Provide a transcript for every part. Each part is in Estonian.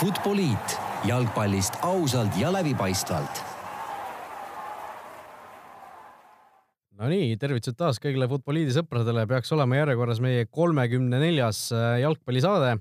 Futboliit jalgpallist ausalt ja läbipaistvalt. Nonii, tervitused taas kõigile Futboliidi sõpradele, peaks olema järjekorras meie kolmekümne neljas äh, jalgpallisaade.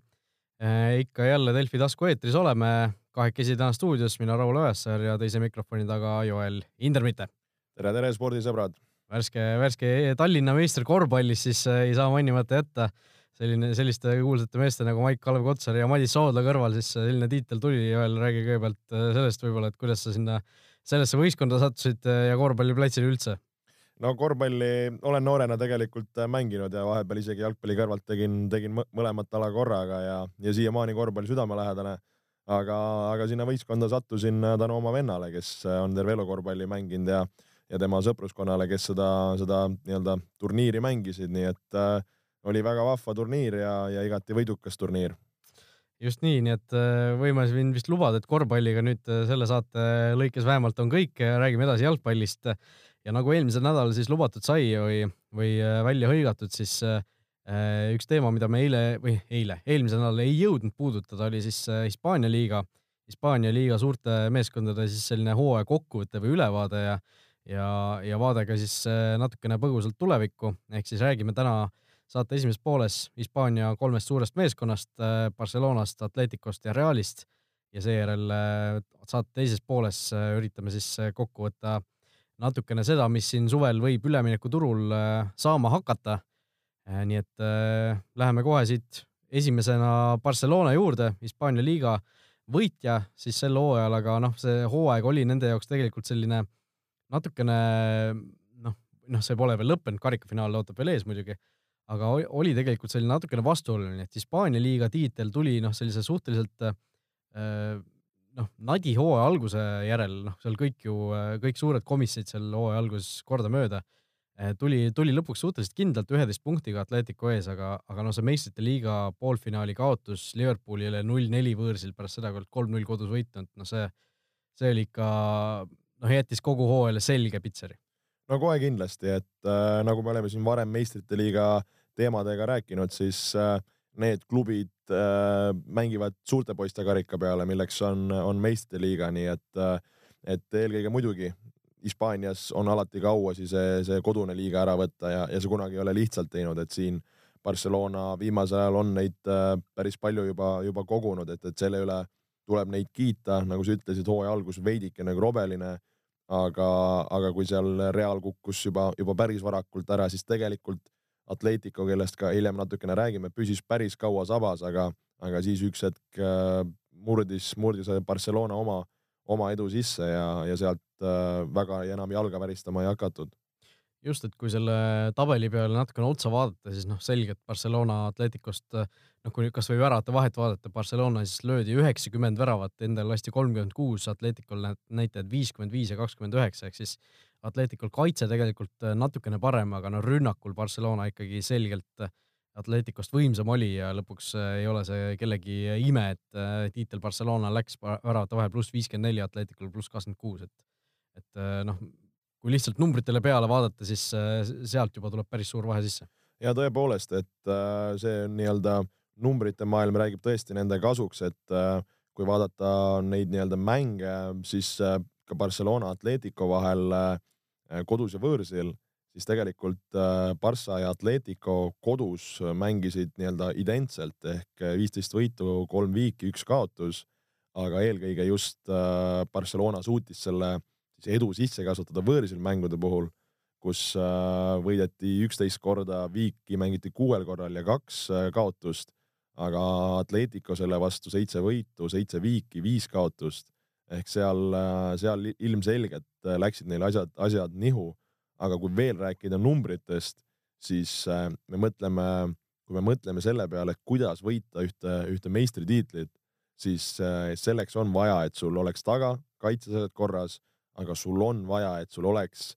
Äh, ikka jälle Delfi taskueetris oleme, kahekesi täna stuudios, mina Raul Õessar ja teise mikrofoni taga Joel Indermitte. tere, tere, spordisõbrad! värske, värske Tallinna meister korvpallis siis äh, ei saa mainimata jätta selline, selliste kuulsate meeste nagu Maik-Kalev Kotsar ja Madis Soodla kõrval siis selline tiitel tuli. Joel, räägi kõigepealt äh, sellest võib-olla, et kuidas sa sinna sellesse võistkonda sattusid äh, ja korvpalliplatsile üldse? no korvpalli olen noorena tegelikult äh, mänginud ja vahepeal isegi jalgpalli kõrvalt tegin, tegin mõlemat ala korraga ja, ja siiamaani korvpall südamelähedane. aga, aga sinna võistkonda sattusin tänu oma vennale, kes on terve elu korvpalli mänginud ja, ja tema sõpruskonnale, kes seda, seda nii-öelda turniiri mängisid, nii et äh, oli väga vahva turniir ja, ja igati võidukas turniir. just nii, nii et äh, võime siin vist lubada, et korvpalliga nüüd äh, selle saate lõikes vähemalt on kõik, räägime edasi jalgpallist. ja nagu eelmisel nädalal siis lubatud sai või, või äh, välja hõigatud, siis üks teema, mida me eile või eile, eelmisel nädalal ei jõudnud puudutada, oli siis Hispaania liiga, Hispaania liiga suurte meeskondade siis selline hooaja kokkuvõte või ülevaade ja ja, ja vaade ka siis natukene põgusalt tulevikku, ehk siis räägime täna äh, saate esimeses pooles Hispaania kolmest suurest meeskonnast, äh, Barcelonast, Atleticost ja Realist. Ja seejärel äh, saate teises pooles äh, üritame siis kokku võtta natukene seda, mis siin suvel võib üleminekuturul saama hakata. nii et läheme kohe siit esimesena Barcelona juurde, Hispaania liiga võitja. Siis sel hooajal, aga noh, see hooaeg oli nende jaoks tegelikult selline natukene noh, noh, see pole veel lõppenud, karikafinaal ootab veel ees muidugi aga oli tegelikult selline natukene vastuoluline, et Hispaania liiga tiitel tuli noh, sellise suhteliselt äh, noh, nadi hooaja alguse järel, noh, seal kõik ju, kõik suured komisjonid seal hooaja alguses kordamööda äh, tuli, tuli lõpuks suhteliselt kindlalt üheteist punktiga Atletico ees, aga, aga noh, see meistrite liiga poolfinaali kaotus Liverpoolile null-neli võõrsil pärast seda, kui olid kolm-null kodus võitnud, no see, see oli ikka, noh, jättis kogu hooajale selge pitseri. no kohe kindlasti, et äh, nagu me oleme siin varem meistrite liiga äh, teemadega rääkinud, siis äh, need klubid äh, mängivad suurte poiste karika peale, milleks on, on meistrite liiga, nii et, äh, et eelkõige muidugi Hispaanias on alati ka auasi see, see kodune liiga ära võtta ja, ja see kunagi ei ole lihtsalt teinud, et siin Barcelona viimasel ajal on neid päris palju juba, juba kogunud, et, et selle üle tuleb neid kiita, nagu sa ütlesid, hooaja algus veidike nagu robeline, aga, aga kui seal Real kukkus juba, juba päris varakult ära, siis tegelikult Atletico, kellest ka hiljem natukene räägime, püsis päris kaua sabas, aga, aga siis üks hetk äh, murdis, murdis Barcelona oma, oma edu sisse ja, ja sealt äh, väga enam jalga väristama ei hakatud. Just, et kui selle tabeli peale natukene otsa vaadata, siis noh, selgelt Barcelona Atleticost, noh, kui kasvõi väravate vahet vaadata, Barcelona siis löödi üheksakümmend väravat, endal lasti kolmkümmend kuus, Atleticul näitajad viiskümmend viis ja kakskümmend üheksa, ehk siis Atleticul kaitse tegelikult äh, natukene parem, aga no rünnakul Barcelona ikkagi selgelt äh, Atleticost võimsam oli ja lõpuks äh, ei ole see kellegi ime, et tiitel Barcelona läks väravate vahel pluss viiskümmend neli, Atleticul pluss kakskümmend kuus, et et noh, kui lihtsalt numbritele peale vaadata, siis sealt juba tuleb päris suur vahe sisse. ja tõepoolest, et see nii-öelda numbrite maailm räägib tõesti nende kasuks, et kui vaadata neid nii-öelda mänge, siis ka Barcelona Atletico vahel Äh, kodus ja võõrsil, siis tegelikult äh, Barca ja Atletico kodus mängisid nii-öelda identselt ehk äh, viisteist võitu, kolm viiki, üks kaotus. aga eelkõige just Barcelona suutis selle siis edu sisse kasvatada võõrsil mängude puhul, kus võideti üksteist korda, viiki mängiti kuuel korral ja kaks kaotust, aga Atletico selle vastu seitse võitu, seitse viiki, viis kaotust ehk seal, seal ilmselgelt läksid neil asjad, asjad nihu. aga kui veel rääkida numbritest, siis äh, me mõtleme, kui me mõtleme selle peale, kuidas võita ühte, ühte meistritiitlit, siis äh, selleks on vaja, et sul oleks taga kaitsesed korras, aga sul on vaja, et sul oleks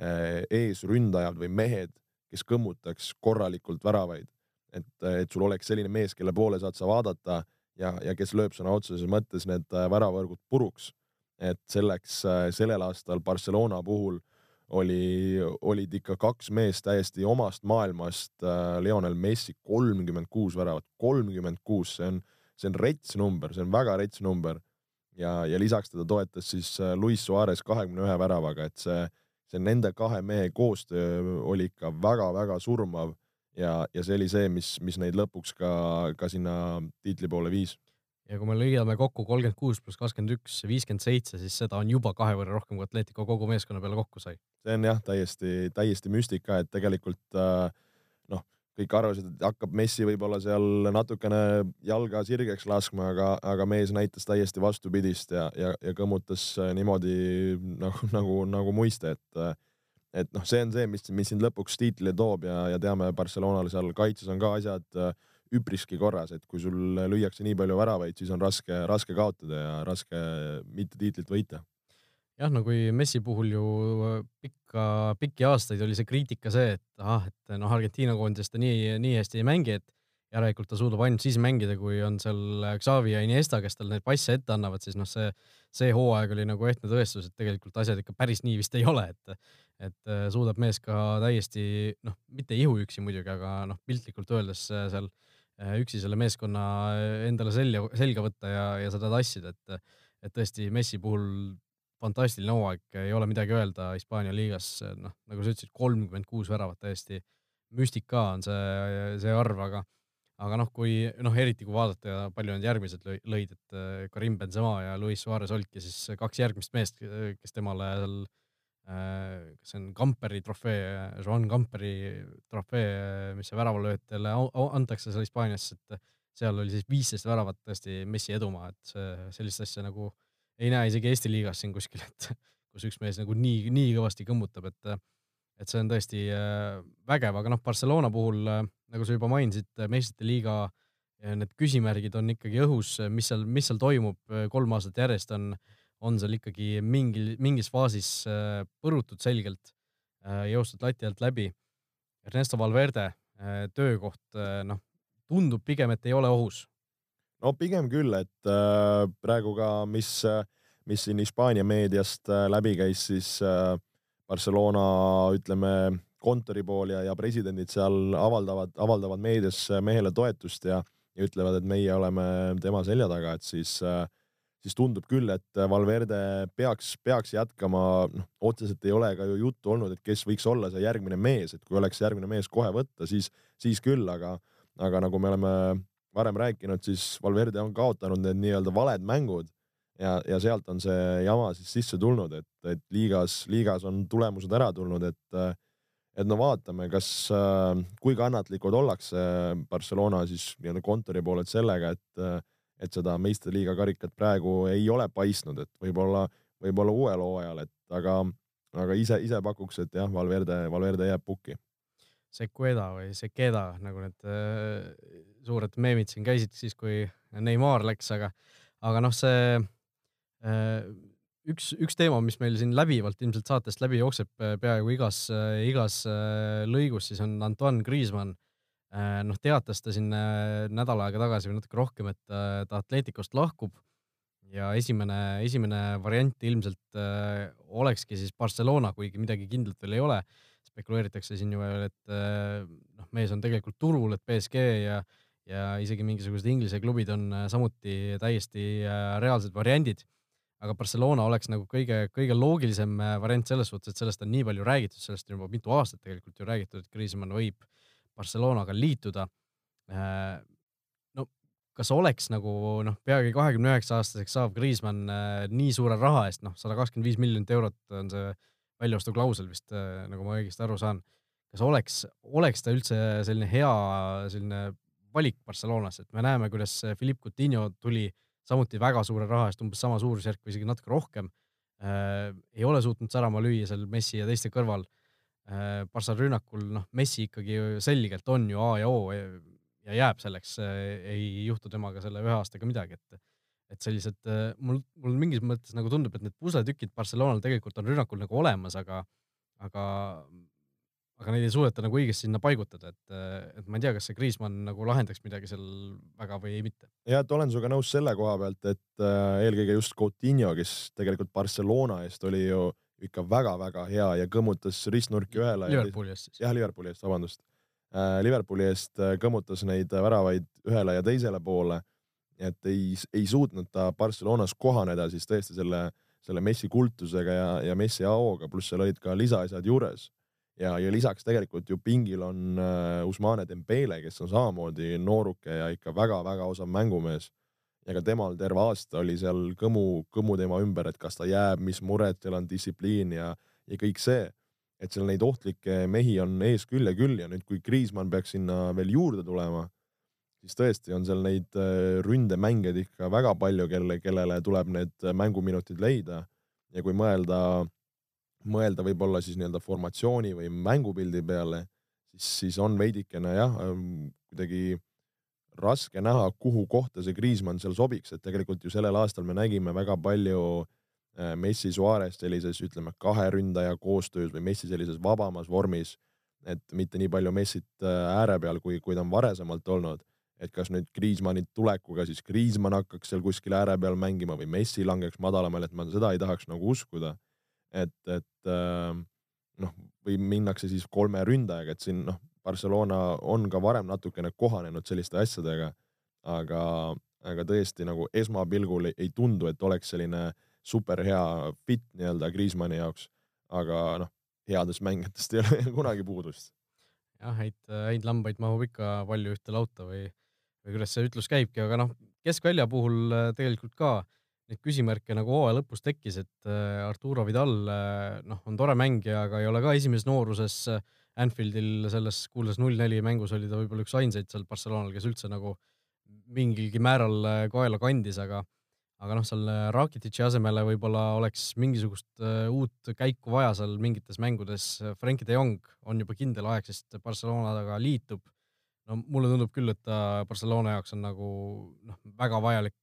äh, eesründajad või mehed, kes kõmmutaks korralikult väravaid. et, et sul oleks selline mees, kelle poole saad sa vaadata ja, ja kes lööb sõna otseses mõttes need äh, väravõrgud puruks. et selleks äh, sellel aastal Barcelona puhul oli, olid ikka kaks meest täiesti omast maailmast. Äh, Lionel Messi kolmkümmend kuus väravat, kolmkümmend kuus, see on, see on rets number, see on väga rets number ja, ja lisaks teda toetas siis Luis Suarez kahekümne ühe väravaga, et see, see nende kahe mehe koostöö oli ikka väga-väga surmav ja, ja see oli see, mis, mis neid lõpuks ka, ka sinna tiitli poole viis. ja kui me lõigame kokku kolmkümmend kuus pluss kakskümmend üks, viiskümmend seitse, siis seda on juba kahe võrra rohkem, kui Atletico kogu meeskonna peale kokku sai. see on jah, täiesti, täiesti müstika, et tegelikult äh, kõik arvasid, et hakkab Messi võib-olla seal natukene jalga sirgeks laskma, aga, aga mees näitas täiesti vastupidist ja, ja, ja kõmmutas äh, niimoodi nagu, nagu, nagu muiste, et äh, et noh, see on see, mis, mis sind lõpuks tiitlile toob ja, ja teame, Barcelonal seal kaitses on ka asjad äh, üpriski korras, et kui sul lüüakse nii palju väravaid, siis on raske, raske kaotada ja raske mitte tiitlit võita. Jah, no kui Messi puhul ju pikka, pikki aastaid oli see kriitika see, et ahah, et noh, Argentiina koondises ta nii, nii hästi ei mängi, et järelikult ta suudab ainult siis mängida, kui on seal Xavi ja Iniesta, kes talle neid passe ette annavad, siis noh, see, see hooaeg oli nagu ehtne tõestus, et tegelikult asjad ikka päris nii vist ei ole, et, et äh, suudab mees ka täiesti noh, mitte ihuüksi muidugi, aga noh, piltlikult öeldes äh, seal äh, üksi selle meeskonna endale selja, selga võtta ja, ja seda tassida, et, et tõesti Messi puhul fantastiline hooaeg, ei ole midagi öelda Hispaania liigas, noh, nagu sa ütlesid, kolmkümmend kuus väravat täiesti müstika on see, see arv, aga, aga noh, kui noh, eriti kui vaadata, palju need järgmised lõid, et Karim Benzema ja Luis Suarez olidki siis kaks järgmist meest, kes temale seal äh, kas see on Kamperi trofee, Joan Kamperi trofee, mis see väravalööjatele antakse seal Hispaanias, et seal oli siis viisteist väravat tõesti Messi edumaa, et see, sellist asja nagu äh, ei näe isegi Eesti liigas siin kuskil, et kus üks mees nagu nii, nii kõvasti kõmmutab, et et see on tõesti äh, vägev, aga noh, Barcelona puhul, äh, nagu sa juba mainisid, äh, meistrite liiga need küsimärgid on ikkagi õhus, mis seal, mis seal toimub kolm aastat järjest on, on seal ikkagi mingil, mingis faasis põrutud selgelt, joostud lati alt läbi. Ernesto Valverde töökoht, noh, tundub pigem, et ei ole ohus no pigem küll, et äh, praegu ka, mis, mis siin Hispaania meediast äh, läbi käis, siis äh, Barcelona, ütleme, kontori pool ja, ja presidendid seal avaldavad, avaldavad meedias mehele toetust ja, ja ütlevad, et meie oleme tema selja taga, et siis äh, siis tundub küll, et Valverde peaks, peaks jätkama, noh, otseselt ei ole ka ju juttu olnud, et kes võiks olla see järgmine mees, et kui oleks järgmine mees kohe võtta, siis, siis küll, aga, aga nagu me oleme varem rääkinud, siis Valverde on kaotanud need nii-öelda valed mängud ja, ja sealt on see jama siis sisse tulnud, et, et liigas, liigas on tulemused ära tulnud, et et no vaatame, kas, kui kannatlikud ollakse Barcelona siis nii-öelda kontori poolelt sellega, et et seda meistriliiga karikat praegu ei ole paistnud, et võib-olla, võib-olla uuel hooajal, et aga, aga ise, ise pakuks, et jah, Valverde, Valverde jääb pukki. Sequeda või Sequeda, nagu need äh, suured meemid siin käisid siis, kui Neimar läks, aga, aga noh, see äh, üks, üks teema, mis meil siin läbivalt ilmselt saatest läbi jookseb äh, peaaegu igas, äh, igas lõigus, siis on Antoine Griezmann. Noh, teatas ta siin nädal aega tagasi või natuke rohkem, et ta Atleticost lahkub ja esimene, esimene variant ilmselt olekski siis Barcelona, kuigi midagi kindlat veel ei ole. spekuleeritakse siin ju veel, et noh, mees on tegelikult turul, et BSG ja ja isegi mingisugused Inglise klubid on äh, samuti täiesti äh, reaalsed variandid. aga Barcelona oleks nagu kõige, kõige loogilisem äh, variant selles suhtes, et sellest on nii palju räägitud, sellest on juba mitu aastat tegelikult ju räägitud, et Griezmann võib Barcelonaga liituda. no kas oleks nagu noh, peagi kahekümne üheksa aastaseks saav Griezmann nii suure raha eest, noh, sada kakskümmend viis miljonit eurot on see väljaostuklausel vist, nagu ma õigesti aru saan. kas oleks, oleks ta üldse selline hea selline valik Barcelonas, et me näeme, kuidas Philippe Coutinho tuli samuti väga suure raha eest, umbes sama suurusjärk või isegi natuke rohkem äh,. ei ole suutnud särama lüüa seal Messi ja teiste kõrval äh,. Barca rünnakul, noh, Messi ikkagi selgelt on ju A ja O ja jääb selleks äh,, ei juhtu temaga selle ühe aastaga midagi, et et sellised, äh, mul, mul mingis mõttes nagu tundub, et need pusletükid Barcelonal tegelikult on rünnakul nagu olemas, aga, aga aga neid ei suudeta nagu õigesti sinna paigutada, et, et ma ei tea, kas see Kriismann nagu lahendaks midagi seal väga või mitte. ja, et olen sinuga nõus selle koha pealt, et äh, eelkõige just Coutinho, kes tegelikult Barcelona eest oli ju ikka väga-väga hea ja kõmmutas ristnurki ühele. Liverpooli eest siis. jah, Liverpooli eest, vabandust äh,. Liverpooli eest äh, kõmmutas neid väravaid ühele ja teisele poole et ei, ei suutnud ta Barcelonas kohaneda siis tõesti selle, selle Messi kultusega ja, ja Messi AO-ga, pluss seal olid ka lisaasjad juures. ja, ja lisaks tegelikult ju pingil on Usmane Dembele, kes on samamoodi nooruke ja ikka väga-väga osav mängumees. Ja ka temal terve aasta oli seal kõmu, kõmu tema ümber, et kas ta jääb, mis mured tal on, distsipliin ja, ja kõik see et seal neid ohtlikke mehi on ees küll ja küll ja nüüd, kui Kriismann peaks sinna veel juurde tulema, siis tõesti on seal neid äh, ründemängijaid ikka väga palju, kelle, kellele tuleb need mänguminutid leida. ja kui mõelda, mõelda võib-olla siis nii-öelda formatsiooni või mängupildi peale, siis, siis on veidikene jah, ähm, kuidagi raske näha, kuhu kohta see Kriismann seal sobiks, et tegelikult ju sellel aastal me nägime väga palju äh, Messi Suarez sellises, ütleme, kahe ründaja koostöös või Messi sellises vabamas vormis, et mitte nii palju Messit ääre peal, kui, kui ta on varasemalt olnud et kas nüüd Kriismanni tulekuga siis Kriismann hakkaks seal kuskil ääre peal mängima või Messi langeks madalamale, et ma seda ei tahaks nagu uskuda. et, et äh, noh, või minnakse siis kolme ründajaga, et siin noh, Barcelona on ka varem natukene kohanenud selliste asjadega, aga, aga tõesti nagu esmapilgul ei, tundu, et oleks selline super hea fit nii-öelda Kriismanni jaoks, aga noh, headest mängijatest ei ole kunagi puudust. Jah, häid, häid lambaid mahub ikka palju ühte lauta või või kuidas see ütlus käibki, aga noh, keskvälja puhul äh, tegelikult ka neid küsimärke nagu hooaja lõpus tekkis, et äh, Arturo Vidal äh, noh, on tore mängija, aga ei ole ka esimeses nooruses Anfieldil selles kuulsas null-neli mängus oli ta võib-olla üks ainsaid seal Barcelonal, kes üldse nagu mingilgi määral kaela kandis, aga aga noh, seal Rakititši asemele võib-olla oleks mingisugust uut käiku vaja seal mingites mängudes. Frenkie de Jong on juba kindel aeg, sest Barcelonaga liitub no mulle tundub küll, et ta Barcelona jaoks on nagu noh, väga vajalik,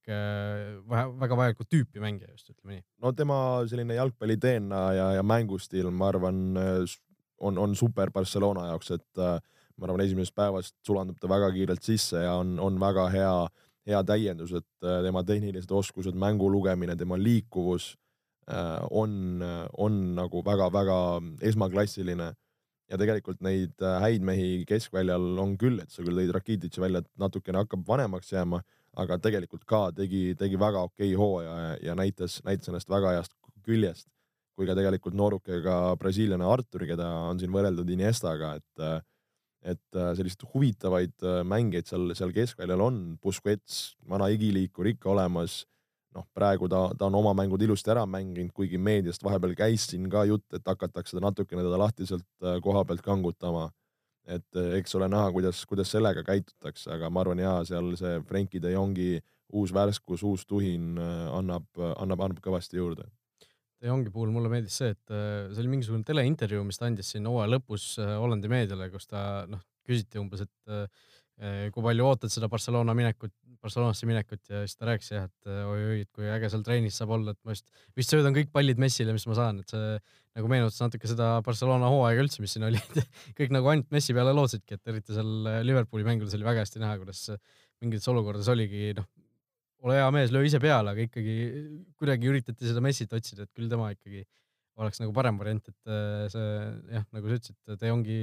väga vajalikku tüüpi mängija just, ütleme nii. no tema selline jalgpalli DNA ja, ja mängustiil, ma arvan, on, on super Barcelona jaoks, et ma arvan, esimesest päevast sulandub ta väga kiirelt sisse ja on, on väga hea, hea täiendus, et tema tehnilised oskused, mängu lugemine, tema liikuvus on, on nagu väga-väga esmaklassiline ja tegelikult neid äh, häid mehi keskväljal on küll, et sa küll tõid Rakititši välja, et natukene hakkab vanemaks jääma, aga tegelikult ka tegi, tegi väga okei hooaja ja, ja näitas, näitas ennast väga heast küljest. Kui ka tegelikult noorukega brasiillane Artur, keda on siin võrreldud Iniestaga, et et äh, selliseid huvitavaid äh, mängijaid seal, seal keskväljal on, Busquets, vana igiliikur ikka olemas noh, praegu ta, ta on oma mängud ilusti ära mänginud, kuigi meediast vahepeal käis siin ka jutt, et hakatakse ta natukene teda lahti sealt äh, koha pealt kangutama. et eks ole näha, kuidas, kuidas sellega käitutakse, aga ma arvan, jaa, seal see Frenkie de Jongi uus värskus, uus tuhin annab, annab, annab kõvasti juurde. Jongi puhul mulle meeldis see, et see oli mingisugune teleintervjuu, mis ta andis siin hooaja lõpus Hollandi meediale, kus ta noh, küsiti umbes, et kui palju ootad seda Barcelona minekut Barcelonasse minekut ja siis ta rääkis jah, et oi-oi, et kui äge seal trennis saab olla, et ma just vist söödan kõik pallid Messile, mis ma saan, et see nagu meenutas natuke seda Barcelona hooaega üldse, mis siin oli kõik nagu ainult Messi peale lootsidki, et eriti seal Liverpooli mängudes oli väga hästi näha, kuidas mingites olukordades oligi noh, ole hea mees, löö ise peale, aga ikkagi kuidagi üritati seda Messit otsida, et küll tema ikkagi oleks nagu parem variant, et see jah, nagu sa ütlesid, De Jongi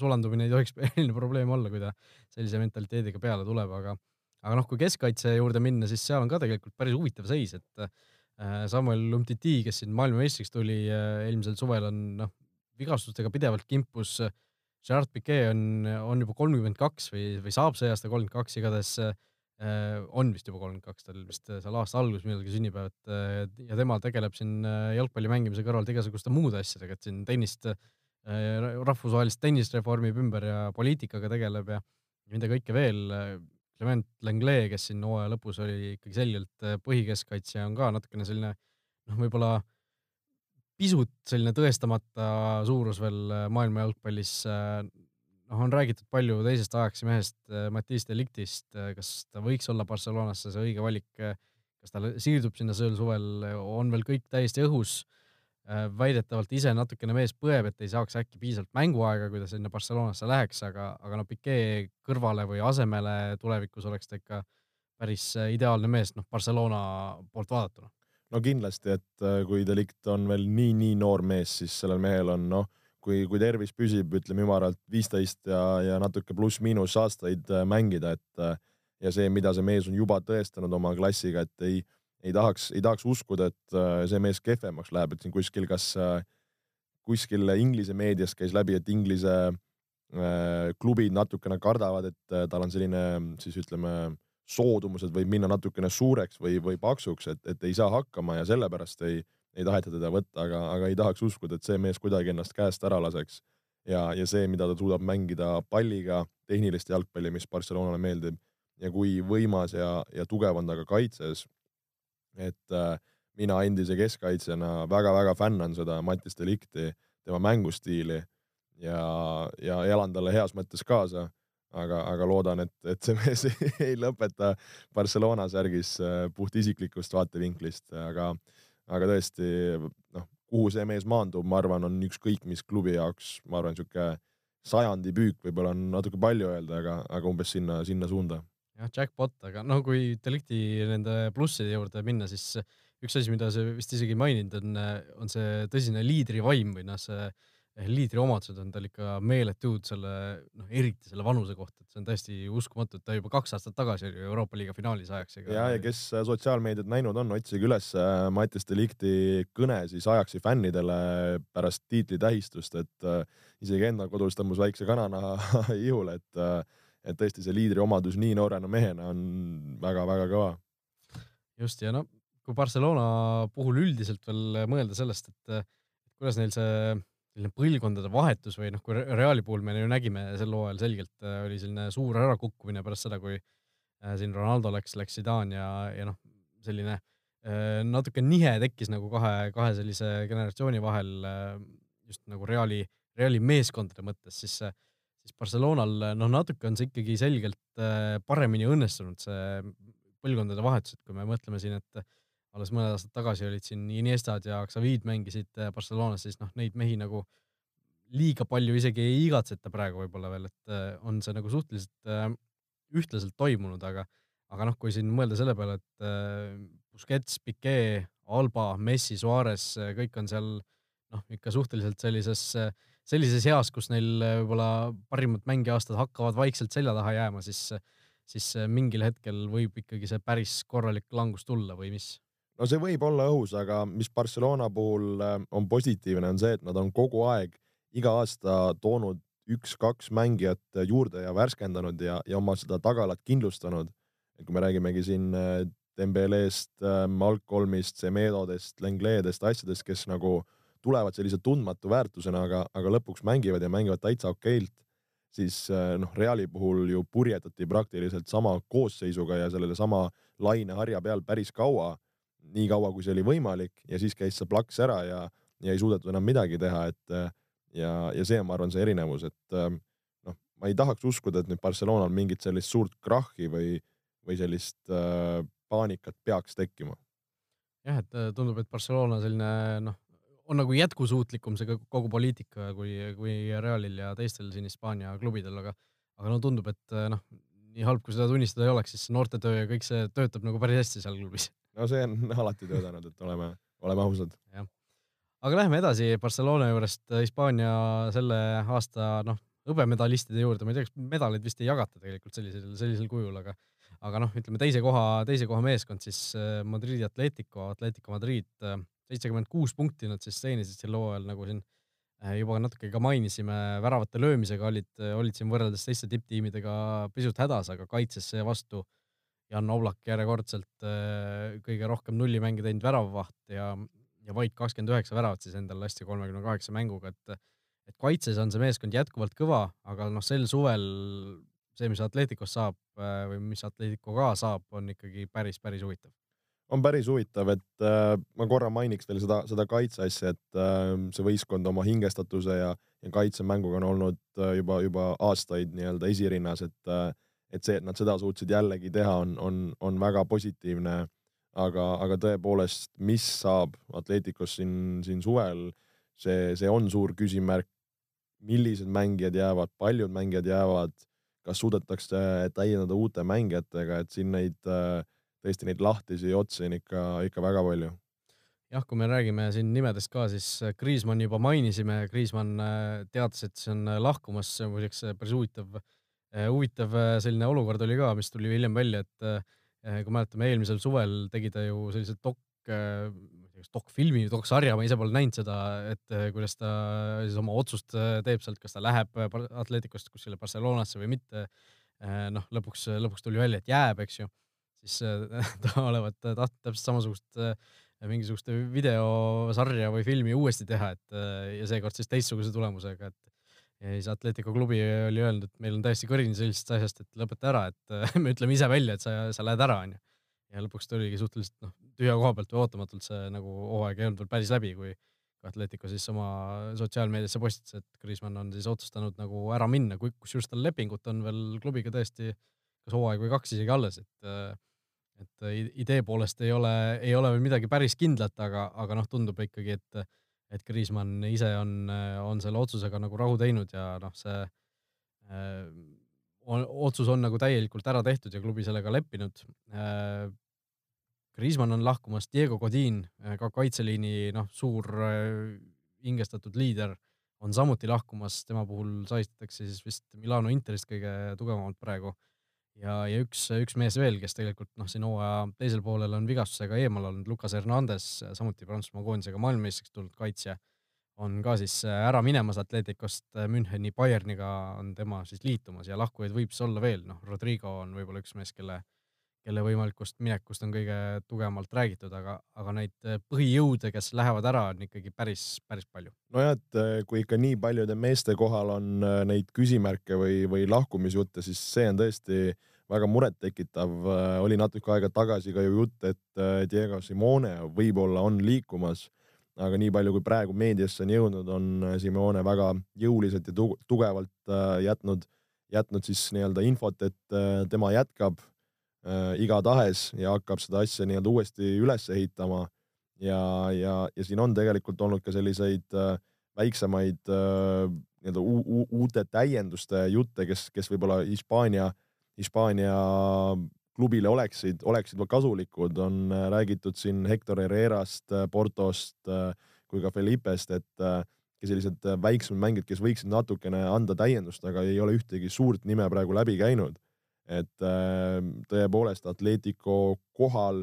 sulandumine ei tohiks eriline probleem olla, kui ta sellise mentaliteediga peale tuleb, aga aga noh, kui keskkaitse juurde minna, siis seal on ka tegelikult päris huvitav seis, et äh, Samuel Umtiti, kes siin maailmameistriks tuli äh, eelmisel suvel, on noh, vigastustega pidevalt kimpus. Gerard Piquet on, on juba kolmkümmend kaks või, või saab see aasta kolmkümmend kaks, igatahes äh, on vist juba kolmkümmend kaks, tal vist seal aasta alguses millalgi sünnipäev, et ja tema tegeleb siin jalgpalli mängimise kõrvalt igasuguste muude asjadega, et siin tennist, rahvusvahelist tennist reformib ümber ja poliitikaga tegeleb ja mida kõike veel Clement Lenglet, kes siin hooaja lõpus oli ikkagi selgelt äh, põhikeskkaitsja, on ka natukene selline noh, võib-olla pisut selline tõestamata suurus veel äh, maailma jalgpallis. Äh, noh, on räägitud palju teisest ajaks mehest Mattias Deliktist, kas ta võiks olla Barcelonasse see õige valik, kas ta siirdub sinna sel suvel, on veel kõik täiesti õhus Äh, väidetavalt ise natukene mees põeb, et ei saaks äkki piisavalt mänguaega, kui ta sinna Barcelonasse läheks, aga, aga no Piquet kõrvale või asemele tulevikus oleks ta ikka päris äh, ideaalne mees, noh, Barcelona poolt vaadatuna. no kindlasti, et äh, kui Delict on veel nii-nii noor mees, siis sellel mehel on noh, kui, kui tervis püsib, ütleme ümaralt viisteist ja, ja natuke pluss-miinus aastaid mängida, et ja see, mida see mees on juba tõestanud oma klassiga, et ei, ei tahaks, ei tahaks uskuda, et äh, see mees kehvemaks läheb, et siin kuskil, kas kuskil Inglise meedias käis läbi, et Inglise klubid natukene kardavad, et tal on selline siis ütleme, soodumused võib minna natukene suureks või, või paksuks, et, et ei saa hakkama ja sellepärast ei, ei taheta teda võtta, aga, aga ei tahaks uskuda, et see mees kuidagi ennast käest ära laseks ja, ja see, mida ta suudab mängida palliga, tehnilist jalgpalli, mis Barcelonale meeldib ja kui võimas ja, ja tugev on ta ka kaitses. et äh, mina endise keskkaitsjana väga-väga fännan seda Mattis Delikti, tema mängustiili ja, ja elan talle heas mõttes kaasa. aga, aga loodan, et, et see mees ei lõpeta Barcelona särgis äh, puht isiklikust vaatevinklist, aga, aga tõesti noh, kuhu see mees maandub, ma arvan, on ükskõik mis klubi jaoks, ma arvan, sihuke sajandi püük võib-olla on natuke palju öelda, aga, aga umbes sinna, sinna suunda. jah, jackpot, aga no kui Delicti nende plusside juurde minna, siis üks asi, mida sa vist isegi maininud on, on see tõsine liidrivaim või noh, see liidri omadused on tal ikka meeletud selle, noh, eriti selle vanuse kohta, et see on täiesti uskumatu, et ta juba kaks aastat tagasi oli Euroopa liiga finaalis ajaks. ja, ja kes sotsiaalmeediat näinud on, otsige üles äh, Mattias Delikti kõne siis ajaksi fännidele pärast tiitlitähistust, et äh, isegi enda kodus tõmbas väikse kananaha ihule, et äh, et tõesti see liidri omadus nii noorena mehena on väga-väga kõva. just ja no kui Barcelona puhul üldiselt veel mõelda sellest, et kuidas neil see selline põlvkondade vahetus või noh, kui Reali puhul me ju nägime sel hooajal selgelt äh, oli selline suur ärakukkumine pärast seda, kui äh, siin Ronaldo läks, läks Zidane ja, ja noh, selline äh, natuke nihe tekkis nagu kahe, kahe sellise generatsiooni vahel just nagu Reali, Reali meeskondade mõttes, siis, siis Barcelonal noh, natuke on see ikkagi selgelt paremini õnnestunud, see põlvkondade vahetus, et kui me mõtleme siin, et alles mõned aastad tagasi olid siin Iniestad ja Xavid mängisid äh, Barcelonas, siis noh, neid mehi nagu liiga palju isegi ei igatseta praegu võib-olla veel, et äh, on see nagu suhteliselt äh, ühtlaselt toimunud, aga, aga noh, kui siin mõelda selle peale, et Busquets, Piquet, Alba, Messi, Suarez, kõik on seal noh, ikka suhteliselt sellises, sellises eas, kus neil võib-olla parimad mängiaastad hakkavad vaikselt selja taha jääma, siis, siis mingil hetkel võib ikkagi see päris korralik langus tulla või mis no see võib olla õhus, aga mis Barcelona puhul äh, on positiivne, on see, et nad on kogu aeg iga aasta toonud üks-kaks mängijat juurde ja värskendanud ja, ja oma seda tagalat kindlustanud. et kui me räägimegi siin äh, Dembeleest, äh, Malcolmist, Semedodest, Lengledest, asjadest, kes nagu tulevad sellise tundmatu väärtusena, aga, aga lõpuks mängivad ja mängivad täitsa okeilt, siis noh, Reali puhul ju purjetati praktiliselt sama koosseisuga ja sellele sama laineharja peal päris kaua nii kaua, kui see oli võimalik ja siis käis see plaks ära ja, ja ei suudetud enam midagi teha, et ja, ja see on, ma arvan, see erinevus, et noh, ma ei tahaks uskuda, et nüüd Barcelonal mingit sellist suurt krahhi või, või sellist äh, paanikat peaks tekkima. jah, et äh, tundub, et Barcelona selline noh, on nagu jätkusuutlikum see kogu poliitika kui, kui Realil ja teistel siin Hispaania klubidel, aga, aga no tundub, et äh, noh, nii halb, kui seda tunnistada ei oleks, siis noortetöö ja kõik see töötab nagu päris hästi seal klubis no see on alati töötanud, et oleme, oleme ausad. aga lähme edasi Barcelona juurest. Äh, Hispaania selle aasta noh, hõbemedalistide juurde, ma ei tea, kas medaleid vist ei jagata tegelikult sellisel, sellisel kujul, aga aga noh, ütleme teise koha, teise koha meeskond siis äh, Madridi Atletico, Atletico Madrid, äh, seitsekümmend kuus punkti nad siis teenisid sel hooajal, nagu siin juba natuke ka mainisime, väravate löömisega olid, olid siin võrreldes teiste tipptiimidega pisut hädas, aga kaitses seevastu Jan Oblak järjekordselt äh, kõige rohkem nullimänge teinud väravavaht ja, ja vaid kakskümmend üheksa väravat siis endale lasti kolmekümne kaheksa mänguga, et et kaitses on see meeskond jätkuvalt kõva, aga noh, sel suvel see, mis Atleticost saab äh, või mis Atletico ka saab, on ikkagi päris, päris huvitav. on päris huvitav, et äh, ma korra mainiks veel seda, seda kaitse asja, et äh, see võistkond oma hingestatuse ja, ja kaitsemänguga on olnud äh, juba, juba aastaid nii-öelda esirinnas, et äh, et see, et nad seda suutsid jällegi teha, on, on, on väga positiivne. aga, aga tõepoolest, mis saab Atleticos siin, siin suvel, see, see on suur küsimärk. millised mängijad jäävad, paljud mängijad jäävad, kas suudetakse täiendada uute mängijatega, et siin neid tõesti neid lahtisi otsi on ikka, ikka väga palju jah, kui me räägime siin nimedest ka, siis Kriismanni juba mainisime, Kriismann teatas, et see on lahkumas, muideks päris huvitav huvitav selline olukord oli ka, mis tuli hiljem välja, et kui mäletame, eelmisel suvel tegi ta ju sellise dok, kas dokfilmi, doksarja, ma ise pole näinud seda, et kuidas ta siis oma otsust teeb sealt, kas ta läheb Atleticost kuskile Barcelonasse või mitte. noh, lõpuks, lõpuks tuli välja, et jääb, eks ju. siis ta olevat tahtnud täpselt samasugust mingisugust videosarja või filmi uuesti teha, et ja seekord siis teistsuguse tulemusega, et ja siis Atletico klubi oli öelnud, et meil on täiesti kõrini sellisest asjast, et lõpeta ära, et me ütleme ise välja, et sa, sa lähed ära, onju. ja lõpuks tuligi suhteliselt noh, tühja koha pealt või ootamatult see nagu hooaeg ei olnud veel päris läbi, kui Atletico siis oma sotsiaalmeediasse postitas, et Kriismann on siis otsustanud nagu ära minna, kusjuures tal lepingut on veel klubiga tõesti kas hooaeg või kaks isegi alles, et et idee poolest ei ole, ei ole veel midagi päris kindlat, aga, aga noh, tundub ikkagi, et, et Kriismann ise on, on selle otsusega nagu rahu teinud ja noh, see äh, on, otsus on nagu täielikult ära tehtud ja klubi sellega leppinud äh,. Kriismann on lahkumas, Diego Godin, ka kaitseliini noh, suur äh, hingestatud liider, on samuti lahkumas, tema puhul saistatakse siis vist Milano Interist kõige tugevamalt praegu ja, ja üks, üks mees veel, kes tegelikult noh, siin hooaja teisel poolel on vigastusega eemal olnud, Lucas Hernandez, samuti Prantsusmaa koondisega maailmameistriks tulnud kaitsja, on ka siis äh, ära minemas Atleticost äh, Müncheni Bayerniga on tema siis liitumas ja lahkujaid võib siis olla veel, noh, Rodrigo on võib-olla üks mees, kelle, kelle võimalikust minekust on kõige tugevamalt räägitud, aga, aga neid äh, põhijõude, kes lähevad ära, on ikkagi päris, päris palju. nojah, et kui ikka nii paljude meeste kohal on neid küsimärke või, või lahkumisjutte, siis see on tõesti äh, väga murettekitav. Äh, oli natuke aega tagasi ka ju jutt, et äh, Diego Simone võib-olla on liikumas, aga nii palju, kui praegu meediasse on jõudnud, on äh, Simone väga jõuliselt ja tugevalt jätnud, jätnud siis nii-öelda infot, et tema jätkab igatahes ja hakkab seda asja nii-öelda uuesti üles ehitama. ja, ja, ja siin on tegelikult olnud ka selliseid väiksemaid nii-öelda uute täienduste jutte, kes, kes võib-olla Hispaania äh, Hispaania klubile oleksid, oleksid kasulikud, on äh, räägitud siin Hector Herrerast, äh, Portost äh, kui ka Felipest, et sellised väiksemad mängijad, kes võiksid natukene anda täiendust, aga ei ole ühtegi suurt nime praegu läbi käinud. Et tõepoolest Atletico kohal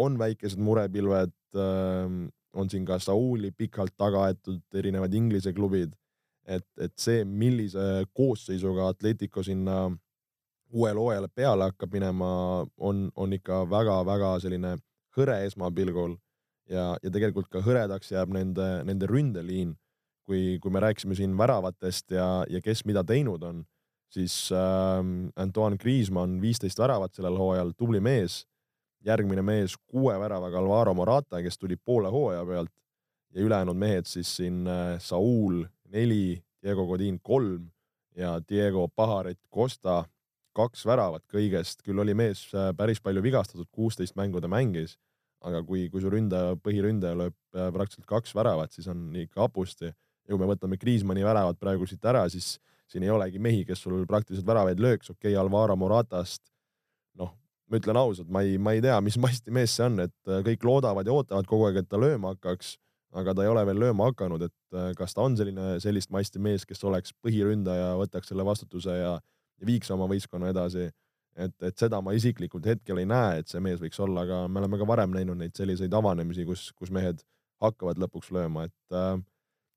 on väikesed murepilved, on siin ka Sauli pikalt taga aetud erinevad Inglise klubid, et, et see, millise koosseisuga Atletico sinna uuele hooajale peale hakkab minema, on, on ikka väga-väga selline hõre esmapilgul ja, ja tegelikult ka hõredaks jääb nende, nende ründeliin. kui, kui me rääkisime siin väravatest ja, ja kes mida teinud on, siis äh, Antoine Griezmann viisteist väravat sellel hooajal, tubli mees. järgmine mees kuue väravaga Alvaro Morata, kes tuli poole hooaja pealt ja ülejäänud mehed siis siin äh, Saul neli, Diego Godin kolm ja Diego Paharet Costa kaks väravat kõigest, küll oli mees äh, päris palju vigastatud, kuusteist mängu ta mängis, aga kui, kui su ründaja, põhiründaja lööb äh, praktiliselt kaks väravat, siis on ikka hapusti. ja kui me võtame Kriismanni väravad praegu siit ära, siis siin ei olegi mehi, kes sul praktiliselt väravaid lööks, okei okay,, Alvaro Moratast, noh, ma ütlen ausalt, ma ei, ma ei tea, mis masti mees see on, et äh, kõik loodavad ja ootavad kogu aeg, et ta lööma hakkaks, aga ta ei ole veel lööma hakanud, et kas ta on selline, sellist masti mees, kes oleks põhiründaja, võtaks selle vastutuse ja ja viiks oma võistkonna edasi. et, et seda ma isiklikult hetkel ei näe, et see mees võiks olla, aga me oleme ka varem näinud neid selliseid avanemisi, kus, kus mehed hakkavad lõpuks lööma, et äh,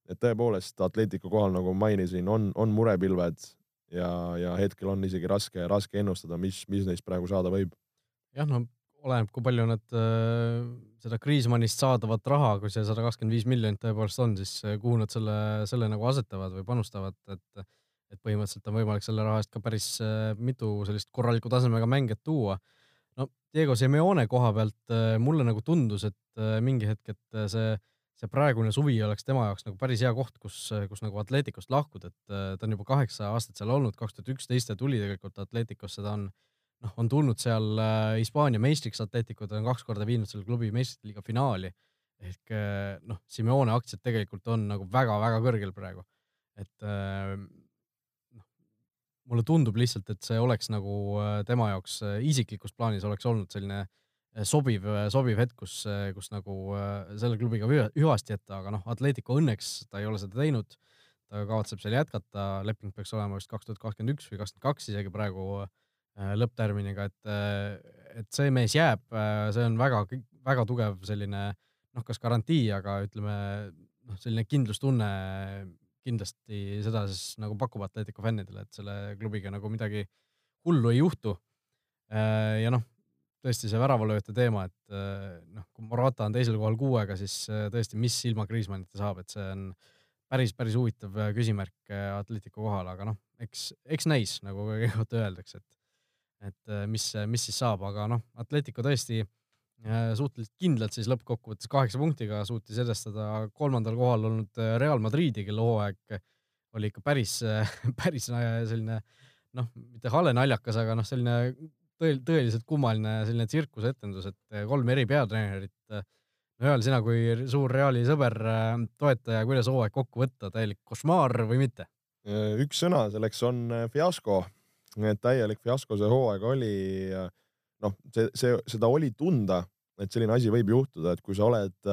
et tõepoolest Atletico kohal, nagu mainisin, on, on murepilved ja, ja hetkel on isegi raske, raske ennustada, mis, mis neist praegu saada võib. jah, no oleneb, kui palju nad äh, seda Kriismannist saadavat raha, kui see sada kakskümmend viis miljonit tõepoolest on, siis äh, kuhu nad selle, selle nagu asetavad või panustavad, et et põhimõtteliselt on võimalik selle raha eest ka päris äh, mitu sellist korraliku tasemega mängijat tuua. no Diego Simeone koha pealt äh, mulle nagu tundus, et äh, mingi hetk, et see, see praegune suvi oleks tema jaoks nagu päris hea koht, kus, kus nagu Atleticost lahkuda, et ta on juba kaheksa aastat seal olnud, kaks tuhat üksteist ta tuli tegelikult Atleticosse, ta on noh, on tulnud seal Hispaania meistriks Atletico, ta on kaks korda viinud selle klubi meistrite liiga finaali ehk noh, Simeone aktsiad tegelikult on nagu väga-väga kõrgel praegu. et mulle tundub lihtsalt, et see oleks nagu äh, tema jaoks äh, isiklikus plaanis oleks olnud selline äh, sobiv, sobiv hetk, kus, kus nagu selle klubiga hüvasti jätta, aga noh, Atletico õnneks ta ei ole seda teinud. ta kavatseb seal jätkata, leping peaks olema vist kaks tuhat kakskümmend üks või kakskümmend kaks isegi praegu äh, lõpptärminiga, et, äh, et see mees jääb, see on väga, väga tugev selline noh, kas garantii, aga ütleme noh, selline kindlustunne kindlasti seda siis nagu pakub Atletico fännidele, et selle klubiga nagu midagi hullu ei juhtu. ja noh, tõesti see väravalööjate teema, et noh, kui Morata on teisel kohal kuuega, siis tõesti, mis ilma Kriismannita saab, et see on päris, päris huvitav äh, küsimärk äh, Atletico kohal, aga noh, eks, eks näis, nagu kõigepealt öeldakse, et, et äh, mis, mis siis saab, aga noh, Atletico tõesti suhteliselt kindlalt siis lõppkokkuvõttes kaheksa punktiga suutis edestada kolmandal kohal olnud Real Madridi, kelle hooaeg oli ikka päris, päris selline noh, mitte hale naljakas, aga noh, selline tõeliselt kummaline selline tsirkusetendus, et kolm eri peatreenerit Joel, sina kui suur Reali sõber, äh, toetaja, kuidas hooaeg kokku võtta, täielik košmaar või mitte? Äh, üks sõna selleks on fiasko, täielik fiasko see hooaeg oli. noh, see, see, seda oli tunda, et selline asi võib juhtuda, et kui sa oled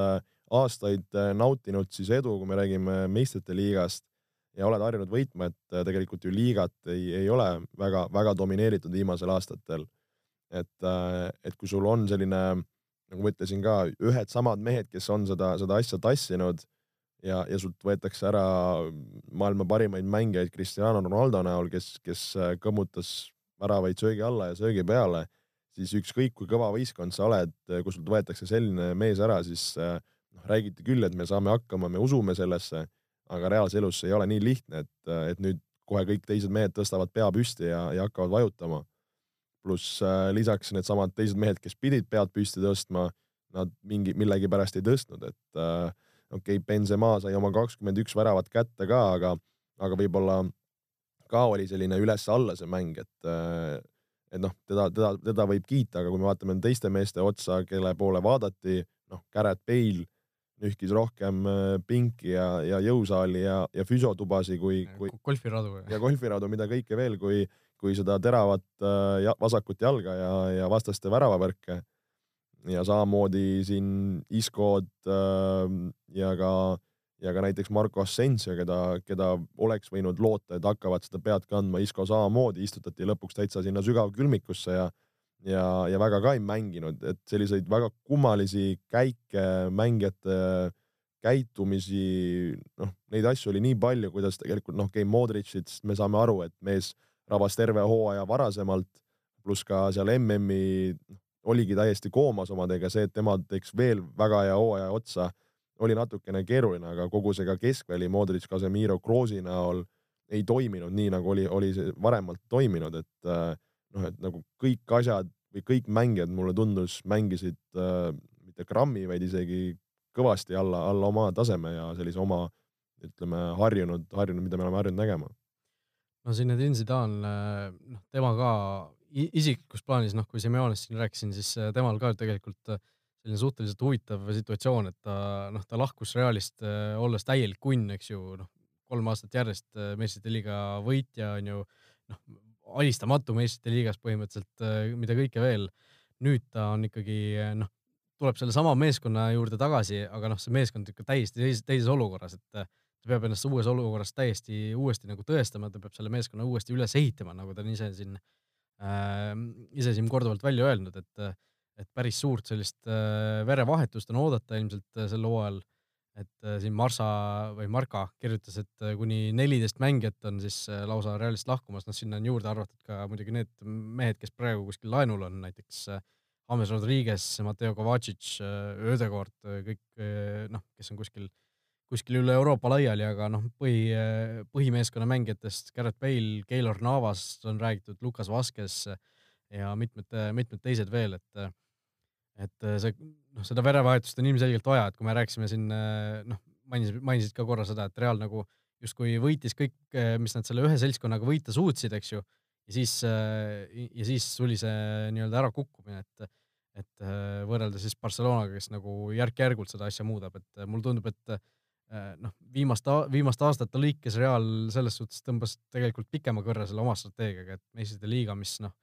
aastaid nautinud siis edu, kui me räägime meistrite liigast ja oled harjunud võitma, et tegelikult ju liigat ei, ei ole väga-väga domineeritud viimasel aastatel. Et, et kui sul on selline nagu ma ütlesin ka, ühed samad mehed, kes on seda, seda asja tassinud ja, ja sult võetakse ära maailma parimaid mängijaid Cristiano Ronaldo näol, kes, kes äh, kõmmutas väravaid söögi alla ja söögi peale, siis ükskõik kui kõva võistkond sa oled, äh, kui sult võetakse selline mees ära, siis äh, noh, räägiti küll, et me saame hakkama, me usume sellesse, aga reaalses elus see ei ole nii lihtne, et, et nüüd kohe kõik teised mehed tõstavad pea püsti ja, ja hakkavad vajutama pluss äh, lisaks needsamad teised mehed, kes pidid pead püsti tõstma, nad mingi, millegipärast ei tõstnud, et äh, okei okay,, Benzema sai oma kakskümmend üks väravat kätte ka, aga, aga võib-olla ka oli selline üles-alla see mäng, et äh, et noh, teda, teda, teda võib kiita, aga kui me vaatame teiste meeste otsa, kelle poole vaadati, noh, Garrett Bale nühkis rohkem äh, pinki ja, ja jõusaali ja, ja füsiotubasi kui, kui golfiradu ja golfiradu, mida kõike veel, kui kui seda teravat äh, vasakut jalga ja, ja vastaste väravavärke. ja samamoodi siin Iskod äh, ja ka, ja ka näiteks Marko Asensio, keda, keda oleks võinud loota, et hakkavad seda pead kandma, Isko samamoodi istutati lõpuks täitsa sinna sügavkülmikusse ja ja, ja väga ka ei mänginud, et selliseid väga kummalisi käike, mängijate käitumisi, noh, neid asju oli nii palju, kuidas tegelikult noh, okei okay,, Modricit me saame aru, et mees rabas terve hooaja varasemalt, pluss ka seal MM-i noh, oligi täiesti koomas omadega, see, et tema teeks veel väga hea hooaja otsa, oli natukene keeruline, aga kogu see ka keskväli Modric, Casemiro, Kroosi näol ei toiminud nii, nagu oli, oli see varemalt toiminud, et äh, noh, et nagu kõik asjad või kõik mängijad mulle tundus, mängisid äh, mitte grammi, vaid isegi kõvasti alla, alla oma taseme ja sellise oma ütleme harjunud, harjunud, mida me oleme harjunud nägema no Zinedine Zidane, noh, tema ka isiklikus plaanis, noh, kui Simeonest siin rääkisin, siis äh, temal ka tegelikult äh, selline suhteliselt huvitav situatsioon, et ta, noh, ta lahkus Realist olles täielik kunn, eks ju, noh, kolm aastat järjest meistrite liiga võitja on ju, noh, alistamatu meistrite liigas põhimõtteliselt, mida kõike veel. nüüd ta on ikkagi, noh, tuleb sellesama meeskonna juurde tagasi, aga noh, see meeskond ikka täiesti teises, teises olukorras, et ta peab ennast uues olukorras täiesti uuesti nagu tõestama, ta peab selle meeskonna uuesti üles ehitama, nagu ta on ise siin äh,, ise siin korduvalt välja öelnud, et, et päris suurt sellist äh, verevahetust on oodata ilmselt äh, sel hooajal. et äh, siin Marsa või Marka kirjutas, et äh, kuni neliteist mängijat on siis äh, lausa Realist lahkumas, noh, sinna on juurde arvatud ka muidugi need mehed, kes praegu kuskil laenul on, näiteks äh, James Rodriguez, Mateo Kovacic, Ödegord, kõik noh, kes on kuskil kuskil üle Euroopa laiali, aga noh, põhi, põhimeeskonna mängijatest Garrett Bale, Keylor Navas on räägitud, Lukas Vaskes ja mitmed, mitmed teised veel, et et see, noh, seda verevahetust on ilmselgelt vaja, et kui me rääkisime siin, noh, mainisid, mainisid ka korra seda, et Real nagu justkui võitis kõik, mis nad selle ühe seltskonnaga võita suutsid, eks ju, ja siis, ja siis tuli see nii-öelda ärakukkumine, et et võrrelda siis Barcelonaga, kes nagu järk-järgult seda asja muudab, et mulle tundub, et noh, viimaste, viimaste aastate lõikes Real selles suhtes tõmbas tegelikult pikema kõrre selle oma strateegiaga, et meistrite liiga, mis noh,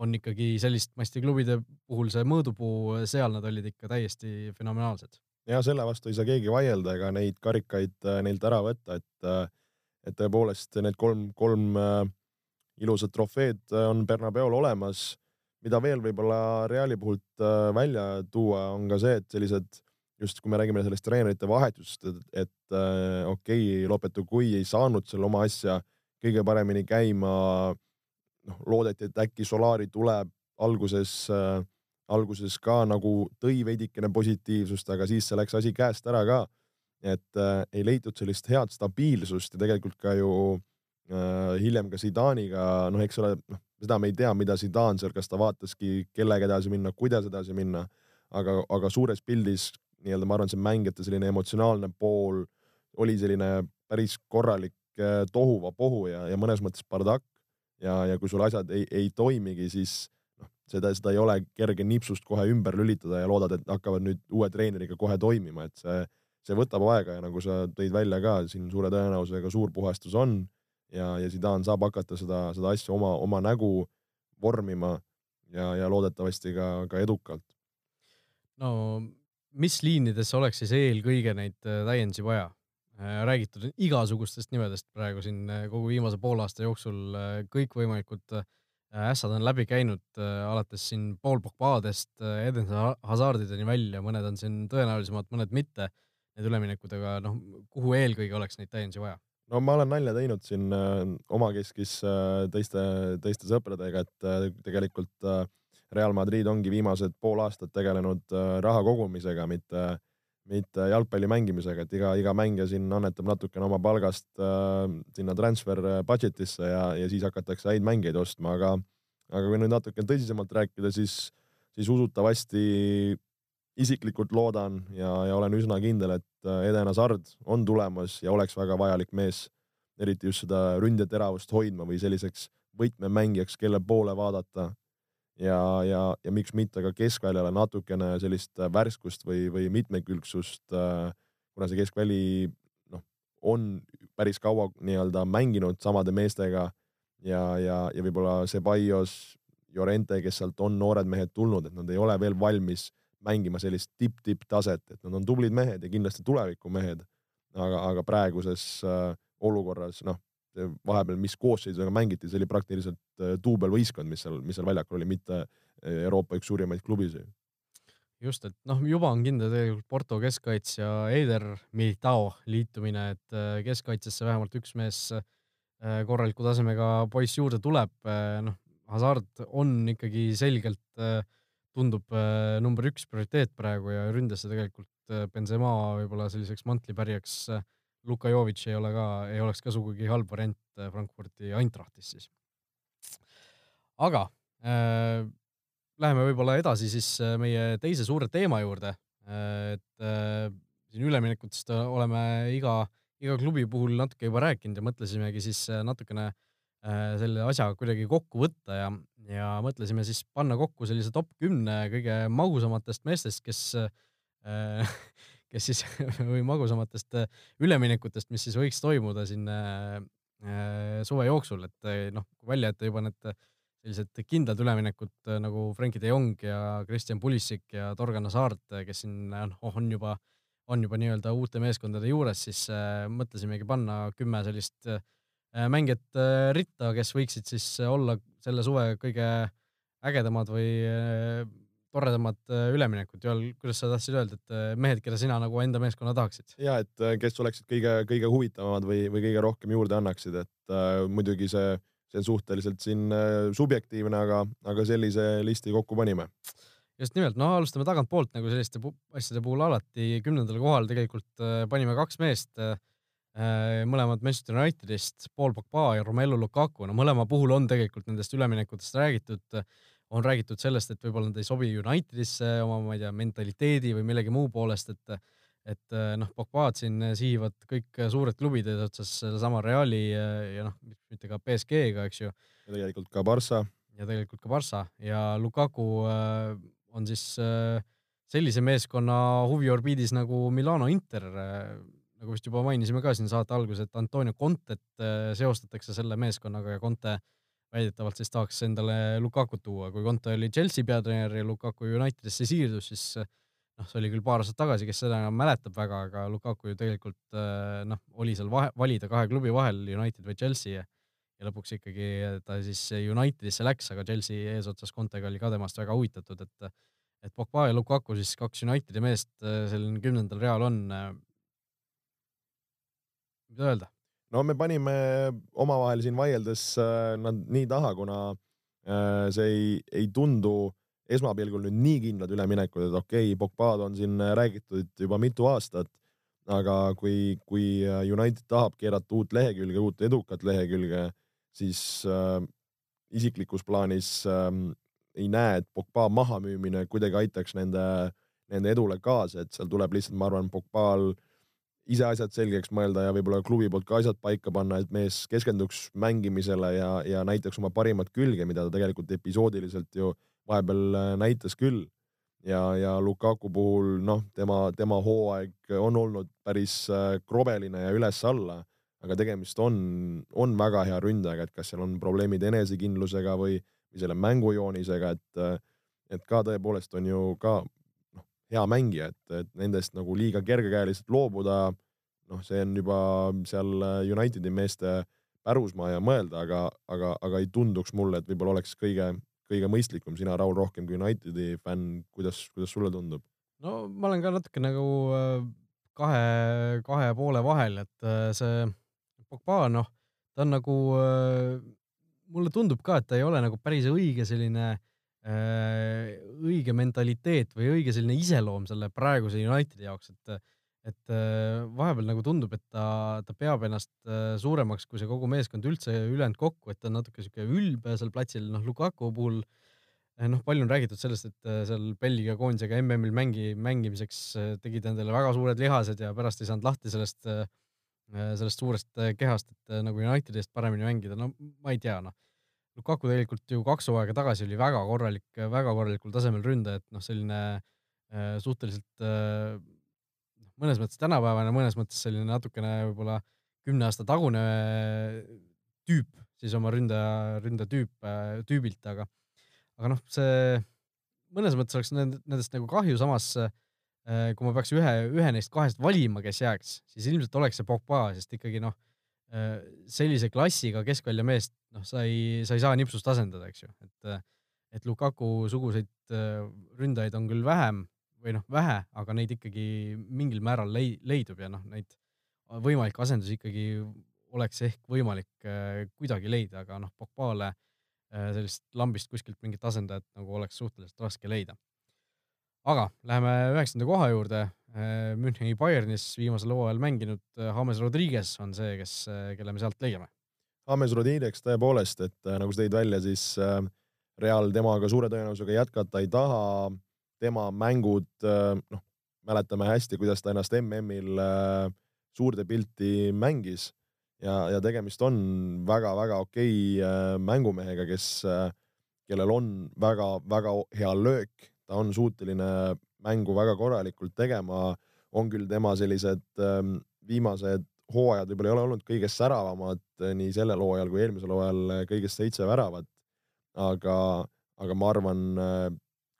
on ikkagi sellist masti klubide puhul see mõõdupuu, seal nad olid ikka täiesti fenomenaalsed. ja selle vastu ei saa keegi vaielda ega neid karikaid äh, neilt ära võtta, et äh, et tõepoolest need kolm, kolm äh, ilusat trofeed on Bernabeol olemas. mida veel võib-olla Reali puhult äh, välja tuua, on ka see, et sellised just kui me räägime sellest treenerite vahetusest, et, et äh, okei okay,, Lopetugui ei saanud seal oma asja kõige paremini käima. noh, loodeti, et äkki Solari tuleb alguses äh, alguses ka nagu tõi veidikene positiivsust, aga siis see läks asi käest ära ka. et äh, ei leitud sellist head stabiilsust ja tegelikult ka ju äh, hiljem ka Zidane'iga, noh, eks ole, noh, seda me ei tea, mida Zidane seal, kas ta vaataski, kellega edasi minna, kuidas edasi minna, aga, aga suures pildis nii-öelda ma arvan, see mängijate selline emotsionaalne pool oli selline päris korralik äh, tohuvapohu ja, ja mõnes mõttes bardakk ja, ja kui sul asjad ei, ei toimigi, siis seda, seda ei ole kerge nipsust kohe ümber lülitada ja loodad, et hakkavad nüüd uue treeneriga kohe toimima, et see, see võtab aega ja nagu sa tõid välja ka, siin suure tõenäosusega suur puhastus on ja, ja Zidane saab hakata seda, seda asja oma, oma nägu vormima ja, ja loodetavasti ka, ka edukalt. no mis liinides oleks siis eelkõige neid äh, täiendusi vaja? Äh, räägitud on igasugustest nimedest praegu siin äh, kogu viimase poole aasta jooksul kõikvõimalikud ässad on läbi käinud alates siin Paul Pogbadest Eden Hazardideni välja, mõned on siin tõenäolisemad, mõned mitte, need üleminekud, aga noh, kuhu eelkõige oleks neid täiendusi vaja? no ma olen nalja teinud siin omakeskis teiste, teiste sõpradega, et tegelikult äh, Real Madrid ongi viimased pool aastat tegelenud äh, raha kogumisega, mitte mitte jalgpalli mängimisega, et iga, iga mängija siin annetab natukene oma palgast äh, sinna transfer äh, budget'isse ja, ja siis hakatakse häid mängijaid ostma, aga, aga kui nüüd natuke tõsisemalt rääkida, siis, siis usutavasti isiklikult loodan ja, ja olen üsna kindel, et äh, Eden Hazard on tulemas ja oleks väga vajalik mees, eriti just seda ründeteravust hoidma või selliseks võtmemängijaks, kelle poole vaadata ja, ja, ja miks mitte ka keskväljale natukene sellist värskust või, või mitmekülgsust, äh, kuna see keskväli noh, on päris kaua nii-öelda mänginud samade meestega ja, ja, ja võib-olla Ceballos, Llorente, kes sealt on noored mehed tulnud, et nad ei ole veel valmis mängima sellist tipp-tipp-taset, et nad on tublid mehed ja kindlasti tulevikumehed. aga, aga praeguses äh, olukorras, noh, vahepeal, mis koosseisudega mängiti, see oli praktiliselt äh, duubelvõistkond, mis seal, mis seal väljakul oli, mitte äh, Euroopa üks suurimaid klubisid. just, et noh, juba on kindel tegelikult Porto keskkaitsja Eider Militao liitumine, et äh, keskkaitsesse vähemalt üks mees korraliku tasemega poiss juurde tuleb. noh, Hazard on ikkagi selgelt, tundub number üks prioriteet praegu ja ründesse tegelikult Benzema võib-olla selliseks mantlipärijaks Luka Jovic ei ole ka, ei oleks ka sugugi halb variant äh, Frankfurti Eintrachtis siis. aga äh, läheme võib-olla edasi siis äh, meie teise suure teema juurde äh,. et äh, siin üleminekutest oleme iga, iga klubi puhul natuke juba rääkinud ja mõtlesimegi siis äh, natukene äh, selle asja kuidagi kokku võtta ja, ja mõtlesime siis panna kokku sellise top kümne kõige magusamatest meestest, kes äh, kes siis või magusamatest äh, üleminekutest, mis siis võiks toimuda siin äh, äh, suve jooksul, et noh, kui välja jätta juba need sellised kindlad üleminekud nagu Frenkie de Jong ja Christian Pulisic ja Torgan Hazard, kes siin noh, on juba, on juba nii-öelda uute meeskondade juures, siis mõtlesimegi panna kümme sellist mängijat ritta, kes võiksid siis olla selle suve kõige ägedamad või toredamad äh, üleminekud. Joel, kuidas sa tahtsid öelda, et äh, mehed, keda sina nagu enda meeskonna tahaksid? ja et äh, kes oleksid kõige, kõige huvitavamad või, või kõige rohkem juurde annaksid, et äh, muidugi see, see on suhteliselt siin äh, subjektiivne, aga, aga sellise listi kokku panime. just nimelt, no alustame tagantpoolt nagu selliste asjade puhul alati. kümnendal kohal tegelikult äh, panime kaks meest äh, mõlemad Manchester Unitedist, Paul Pogba ja Romelu Lukaku. no mõlema puhul on tegelikult nendest üleminekutest räägitud on räägitud sellest, et võib-olla nad ei sobi Unitedisse oma, ma ei tea, mentaliteedi või millegi muu poolest, et et noh, Pogba'd siin sihivad kõik suured klubid eesotsas sellesama Reali ja noh, mitte ka BSG-ga, eks ju. ja tegelikult ka Barca. ja tegelikult ka Barca ja Lukaku äh, on siis äh, sellise meeskonna huviorbiidis nagu Milano Inter äh, nagu vist juba mainisime ka siin saate alguses, et Antonio Contet seostatakse selle meeskonnaga ja Conte väidetavalt siis tahaks endale Lukakut tuua, kui Conte oli Chelsea peatreener ja Lukaku Unitedisse siirdus, siis noh, see oli küll paar aastat tagasi, kes seda enam mäletab väga, aga Lukaku ju tegelikult noh, oli seal vahe, valida kahe klubi vahel, United või Chelsea ja, ja lõpuks ikkagi ta siis Unitedisse läks, aga Chelsea eesotsas Contega oli ka temast väga huvitatud, et et Pogba ja Lukaku siis kaks Unitedi meest selline kümnendal real on. mida öelda? No me panime omavahel siin vaieldes nad nii taha, kuna see ei, ei tundu esmapilgul nüüd nii kindlad üleminekud, et okei okay,, Pogba'd on siin räägitud juba mitu aastat, aga kui, kui United tahab keerata uut lehekülge, uut edukat lehekülge, siis äh, isiklikus plaanis äh, ei näe, et Pogba mahamüümine kuidagi aitaks nende, nende edule kaasa, et seal tuleb lihtsalt, ma arvan, Pogba'l ise asjad selgeks mõelda ja võib-olla klubi poolt ka asjad paika panna, et mees keskenduks mängimisele ja, ja näitaks oma parimat külge, mida ta tegelikult episoodiliselt ju vahepeal äh, näitas küll. ja, ja Lukaku puhul noh, tema, tema hooaeg on olnud päris äh, krobeline ja üles-alla, aga tegemist on, on väga hea ründajaga, et kas seal on probleemid enesekindlusega või, või selle mängujoonisega, et, äh, et ka tõepoolest on ju ka hea mängija, et, et nendest nagu liiga kergekäeliselt loobuda, noh, see on juba seal Unitedi meeste pärusmaa ja mõelda, aga, aga, aga ei tunduks mulle, et võib-olla oleks kõige kõige mõistlikum, sina, Raul, rohkem kui Unitedi fänn, kuidas, kuidas sulle tundub? no ma olen ka natuke nagu äh, kahe, kahe poole vahel, et äh, see Pogba, noh, ta on nagu, äh, mulle tundub ka, et ta ei ole nagu päris õige selline õige mentaliteet või õige selline iseloom selle praeguse Unitedi jaoks, et et äh, vahepeal nagu tundub, et ta, ta peab ennast äh, suuremaks kui see kogu meeskond üldse ülejäänud kokku, et ta on natuke sihuke ülbe seal platsil, noh, Lukaku puhul noh, palju on räägitud sellest, et äh, seal Belgia koondisega MM-il mängi, mängimiseks tegid endale väga suured lihased ja pärast ei saanud lahti sellest, sellest suurest kehast, et nagu Unitedi eest paremini mängida, no ma ei tea, noh. Lukaku tegelikult ju kaks hooaega tagasi oli väga korralik, väga korralikul tasemel ründaja, et noh, selline suhteliselt mõnes mõttes tänapäevane, mõnes mõttes selline natukene võib-olla kümne aasta tagune tüüp siis oma ründaja, ründetüüp, tüübilt, aga, aga noh, see mõnes mõttes oleks nendest nagu kahju, samas eh, kui ma peaks ühe, ühe neist kahest valima, kes jääks, siis ilmselt oleks see Pogba, sest ikkagi noh, sellise klassiga keskvälja meest, noh, sa ei, sa ei saa nipsust asendada, eks ju, et, et Lukaku suguseid eh, ründajaid on küll vähem või noh, vähe, aga neid ikkagi mingil määral lei-, leidub ja noh, neid võimalikke asendusi ikkagi oleks ehk võimalik äh, kuidagi leida, aga noh, Pogbale äh, sellist lambist kuskilt mingit asendajat nagu oleks suhteliselt raske leida. aga läheme üheksanda koha juurde äh,. Müncheni Bayernis viimasel hooajal mänginud äh, James Rodriguez on see, kes äh,, kelle me sealt leiame. James Rodriguez tõepoolest, et äh, nagu sa tõid välja, siis äh, Real temaga suure tõenäosusega jätkata ei taha. Tema mängud, äh, noh, mäletame hästi, kuidas ta ennast MM-il äh, suurde pilti mängis. Ja, ja tegemist on väga-väga okei äh, mängumehega, kes, kellel on väga-väga hea löök, ta on suuteline mängu väga korralikult tegema, on küll tema sellised ähm, viimased hooajad võib-olla ei ole olnud kõige säravamad nii sellel hooajal kui eelmisel hooajal kõigest seitse väravat, aga, aga ma arvan,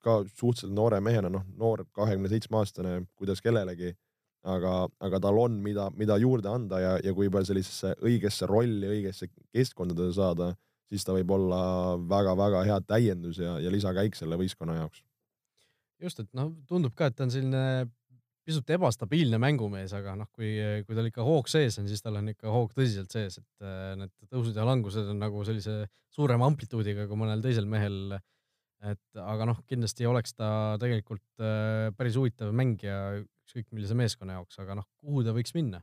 ka suhteliselt noore mehena, noh, noor kahekümne seitsme aastane, kuidas kellelegi, aga, aga tal on, mida, mida juurde anda ja, ja kui juba sellisesse õigesse rolli, õigesse keskkonda teda saada, siis ta võib olla väga-väga hea täiendus ja, ja lisakäik selle võistkonna jaoks. Just, et noh, tundub ka, et ta on selline pisut ebastabiilne mängumees, aga noh, kui, kui tal ikka hoog sees on, siis tal on ikka hoog tõsiselt sees, et äh, need tõusud ja langused on nagu sellise suurema amplituudiga kui mõnel teisel mehel et aga noh, kindlasti oleks ta tegelikult äh, päris huvitav mängija ükskõik millise meeskonna jaoks, aga noh, kuhu ta võiks minna?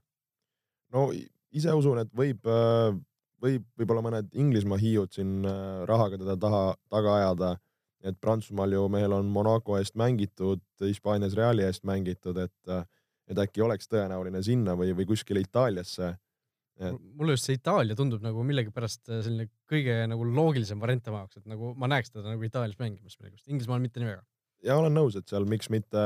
no ise usun, et võib, äh, võib võib-olla mõned Inglismaa hiiud siin rahaga teda taha, taga ajada. Et Prantsusmaal ju mehel on Monaco eest mängitud, Hispaanias Reali eest mängitud, et, et äkki oleks tõenäoline sinna või, või kuskile Itaaliasse et.... mulle just see Itaalia tundub nagu millegipärast äh, selline kõige nagu loogilisem variant tema jaoks, et nagu ma näeks teda nagu Itaalias mängimas millegipärast, Inglismaal mitte nii väga. ja olen nõus, et seal miks mitte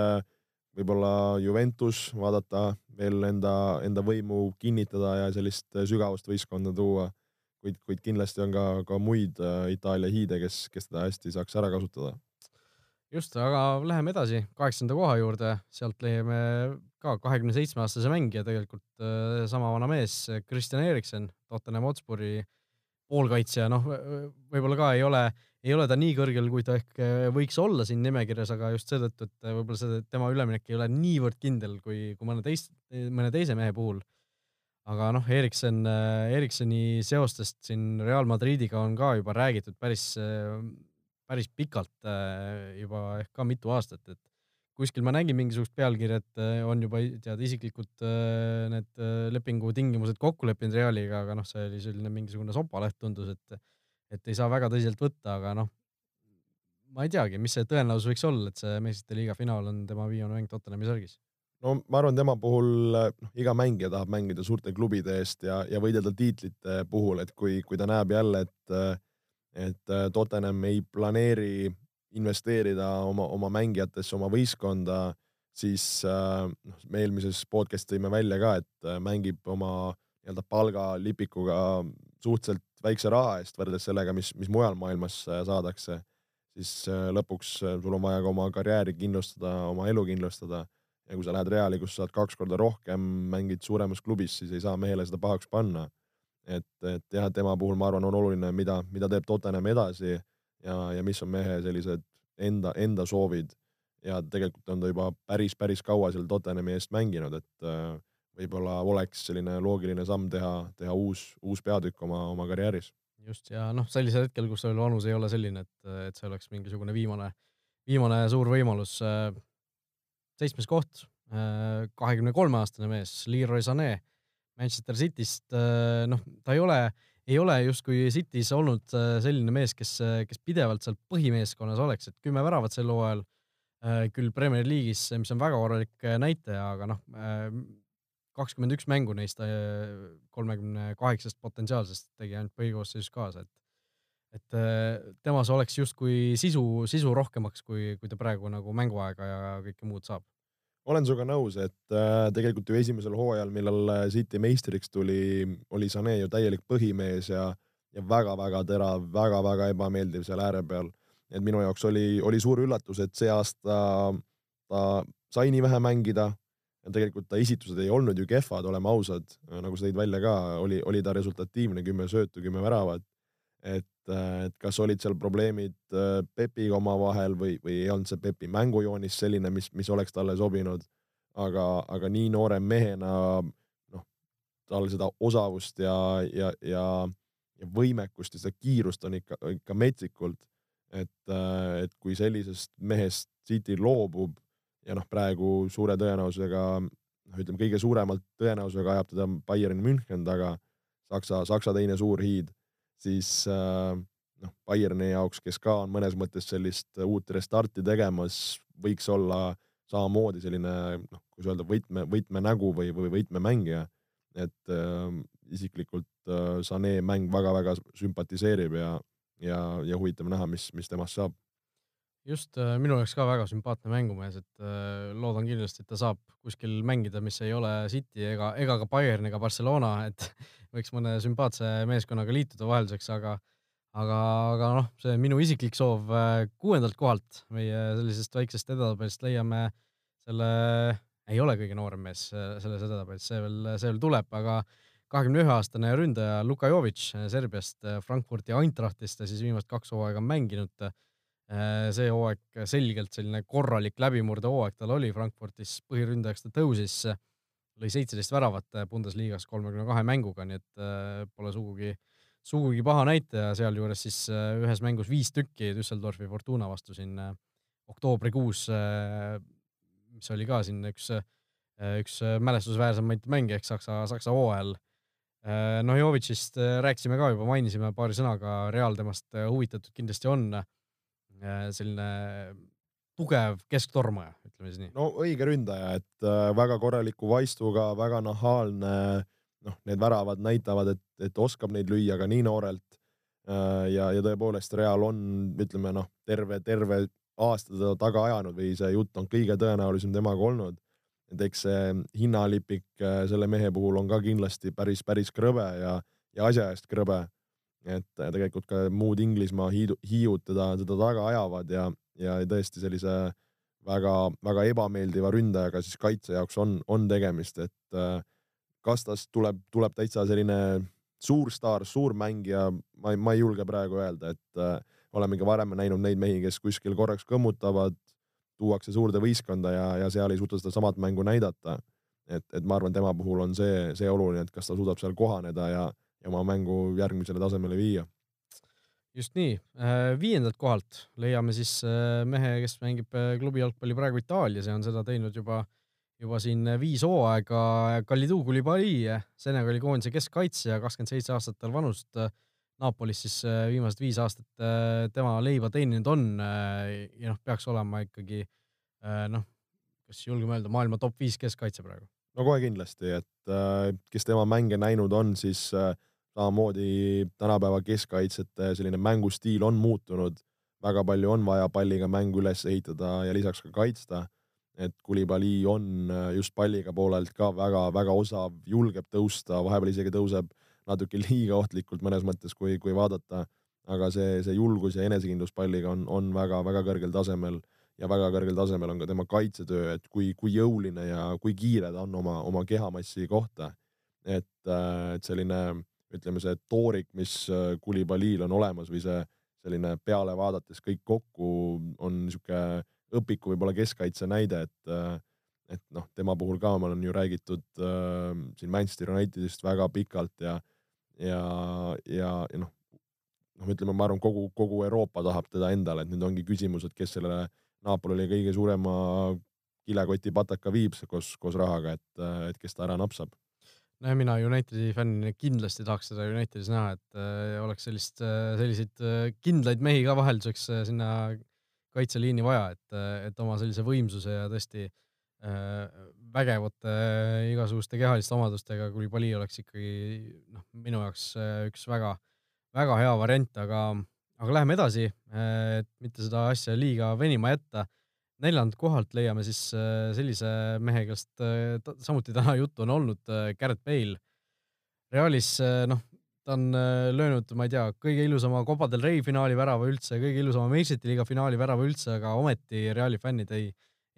võib-olla Juventus vaadata veel enda, enda võimu kinnitada ja sellist sügavust võistkonda tuua. Kuid, kuid kindlasti on ka, ka muid äh, Itaalia hiide, kes, kes teda hästi saaks ära kasutada. Just, aga läheme edasi kaheksanda koha juurde, sealt leiame ka kahekümne seitsme aastase mängija, tegelikult äh, sama vana mees, Kristjan Eriksen, Tottenham Hotspuri poolkaitsja, noh, võib-olla ka ei ole, ei ole ta nii kõrgel, kui ta ehk äh, võiks olla siin nimekirjas, aga just seetõttu, et võib-olla see tema üleminek ei ole niivõrd kindel kui, kui mõne teist, mõne teise mehe puhul. Aga noh, Eriksen, Erikseni seostest siin Real Madridiga on ka juba räägitud päris, päris pikalt juba ehk ka mitu aastat, et kuskil ma nägin mingisugust pealkirja, et äh, on juba tead isiklikud äh, need äh, lepingutingimused kokku leppinud Realiga, aga noh, see oli selline mingisugune sopaleht tundus, et, et ei saa väga tõsiselt võtta, aga noh, ma ei teagi, mis see tõenäosus võiks olla, et see meistrite liiga finaal on tema viimane mäng Tottenhami särgis no ma arvan, tema puhul noh, iga mängija tahab mängida suurte klubide eest ja, ja võidelda tiitlite puhul, et kui, kui ta näeb jälle, et, et Tottenham ei planeeri investeerida oma, oma mängijatesse, oma võistkonda, siis noh, me eelmises podcast'is tõime välja ka, et mängib oma nii-öelda palgalipikuga suhteliselt väikse raha eest võrreldes sellega, mis, mis mujal maailmas saadakse, siis lõpuks sul on vaja ka oma karjääri kindlustada, oma elu kindlustada ja kui sa lähed Reali, kus saad kaks korda rohkem, mängid suuremas klubis, siis ei saa mehele seda pahaks panna. et, et jah, tema puhul ma arvan, on oluline, mida, mida teeb Tottenham edasi ja, ja mis on mehe sellised enda, enda soovid ja tegelikult on ta juba päris, päris kaua seal Tottenhami eest mänginud, et äh, võib-olla oleks selline loogiline samm teha, teha uus, uus peatükk oma, oma karjääris. just ja noh, sellisel hetkel, kus sul vanus ei ole selline, et, et see oleks mingisugune viimane, viimane suur võimalus. Äh, seitsmes koht, äh, kahekümne kolme aastane mees, Leroy Sané Manchester Cityst, noh, ta ei ole ei ole justkui City's olnud äh, selline mees, kes, äh, kes pidevalt seal põhimeeskonnas oleks, et kümme väravat sel hooajal, äh, küll Premier League'is, mis on väga korralik näitaja, aga noh, kakskümmend üks mängu neist kolmekümne kaheksast potentsiaalsest tegi ainult põhikoosseisus kaasa, et et temas oleks justkui sisu, sisu rohkemaks, kui, kui ta praegu nagu mänguaega ja kõike muud saab olen sinuga nõus, et äh, tegelikult ju esimesel hooajal, millal äh, City meistriks tuli, oli Sané ju täielik põhimees ja, ja väga-väga terav väga,, väga-väga ebameeldiv seal ääre peal. et minu jaoks oli, oli suur üllatus, et see aasta ta sai nii vähe mängida ja tegelikult ta esitused ei olnud ju kehvad, oleme ausad, nagu sa tõid välja ka, oli, oli ta resultatiivne, kümme söötu, kümme väravat. et, äh, et kas olid seal probleemid äh, Pepiga omavahel või, või ei olnud see Pepi mängujoonis selline, mis, mis oleks talle sobinud. aga, aga nii noore mehena, noh, tal seda osavust ja, ja, ja, ja võimekust ja seda kiirust on ikka, ikka metsikult. et, äh, et kui sellisest mehest City loobub ja noh, praegu suure tõenäosusega, noh, ütleme kõige suuremalt tõenäosusega ajab teda Bayern München taga, Saksa, Saksa teine suur hiid siis äh, noh, Bayerni jaoks, kes ka on mõnes mõttes sellist uut restarti tegemas, võiks olla samamoodi selline noh, kuidas öelda, võtme, võtmenägu või, või võtmemängija. et äh, isiklikult äh, Sané mäng väga-väga sümpatiseerib ja, ja, ja huvitav näha, mis, mis temast saab just äh, minu jaoks ka väga sümpaatne mängumees, et äh, loodan kindlasti, et ta saab kuskil mängida, mis ei ole City ega, ega ka Bayern ega Barcelona, et võiks mõne sümpaatse meeskonnaga liituda vahelduseks, aga aga, aga noh, see minu isiklik soov äh, kuuendalt kohalt meie sellisest väiksest edetabelist leiame selle, ei ole kõige noorem mees äh, selles edetabelis, see veel, see veel tuleb, aga kahekümne ühe aastane ründaja Luka Jovic Serbiast, äh, Frankfurti Eintrachtist ta siis viimased kaks hooaega mänginud. see hooaeg selgelt selline korralik läbimurdehooaeg tal oli Frankfurtis, põhiründajaks ta tõusis lõi seitseteist väravat Bundesliga-s kolmekümne kahe mänguga, nii et äh, pole sugugi, sugugi paha näitaja, sealjuures siis äh, ühes mängus viis tükki Düsseldorfi Fortuna vastu siin äh, oktoobrikuus, mis oli ka siin üks, üks mälestusväärsemaid mänge ehk Saksa, Saksa hooajal. noh, Jovitšist rääkisime ka juba, mainisime paari sõnaga, Real temast huvitatud kindlasti on. selline tugev kesktormaja, ütleme siis nii. no õige ründaja, et äh, väga korraliku vaistuga, väga nahaalne. noh, need väravad näitavad, et, et oskab neid lüüa ka nii noorelt äh,. ja, ja tõepoolest Real on, ütleme noh, terve, terve aasta teda taga ajanud või see jutt on kõige tõenäolisem temaga olnud. et eks see hinnalipik äh, selle mehe puhul on ka kindlasti päris, päris krõbe ja, ja asja eest krõbe et tegelikult ka muud Inglismaa hiidu, hiiud teda, teda taga ajavad ja, ja tõesti sellise väga-väga ebameeldiva ründajaga siis kaitse jaoks on, on tegemist, et äh, kas tast tuleb, tuleb täitsa selline suur staar, suur mängija, ma ei, ma ei julge praegu öelda, et äh, oleme ka varem näinud neid mehi, kes kuskil korraks kõmmutavad, tuuakse suurde võistkonda ja, ja seal ei suuda seda samat mängu näidata. et, et ma arvan, tema puhul on see, see oluline, et kas ta suudab seal kohaneda ja, ja oma mängu järgmisele tasemele viia. Just nii, äh, viiendalt kohalt leiame siis äh, mehe, kes mängib äh, klubi jalgpalli praegu Itaalias ja on seda teinud juba, juba siin viis hooaega. Kalidou Koulibaly, Senegali koondise keskkaitsja, kakskümmend seitse aastat tal vanust Napolis siis äh, viimased viis aastat äh, tema leiba teeninud on äh, ja noh, peaks olema ikkagi noh, kas julgeme öelda maailma top viis keskkaitse praegu? no kohe kindlasti, et kes tema mänge näinud on, siis samamoodi tänapäeva keskkaitsjate selline mängustiil on muutunud, väga palju on vaja palliga mängu üles ehitada ja lisaks ka kaitsta. et Kulibali on just palliga poolelt ka väga-väga osav, julgeb tõusta, vahepeal isegi tõuseb natuke liiga ohtlikult mõnes mõttes, kui, kui vaadata, aga see, see julgus ja enesekindlus palliga on, on väga-väga kõrgel tasemel ja väga kõrgel tasemel on ka tema kaitsetöö, et kui, kui jõuline ja kui kiire ta on oma, oma kehamassi kohta. et, äh, et selline, ütleme, see toorik, mis äh, Kulibaliil on olemas või see selline peale vaadates kõik kokku on niisugune õpiku võib-olla keskkaitse näide, et äh, et noh, tema puhul ka ma olen ju räägitud äh, siin Manchester Unitedist väga pikalt ja ja, ja, ja noh, noh, ütleme, ma arvan, kogu, kogu Euroopa tahab teda endale, et nüüd ongi küsimus, et kes sellele Napolile kõige suurema kilekoti pataka viib koos, koos rahaga, et, et kes ta ära napsab no mina Unitedi fännina kindlasti tahaks seda Unitedis näha, et äh, oleks sellist äh,, selliseid äh, kindlaid mehi ka vahelduseks äh, sinna kaitseliini vaja, et, äh, et oma sellise võimsuse ja tõesti äh, vägevate äh, igasuguste kehaliste omadustega, kui Pali oleks ikkagi noh, minu jaoks äh, üks väga-väga hea variant, aga, aga läheme edasi, äh, et mitte seda asja liiga venima jätta. Neljandalt kohalt leiame siis sellise mehe, kellest samuti täna juttu on olnud, Garrett Bale. Realis noh, ta on löönud, ma ei tea, kõige ilusama Copa del Rey finaali värava üldse, kõige ilusama meistrite liiga finaali värava üldse, aga ometi Reali fännid ei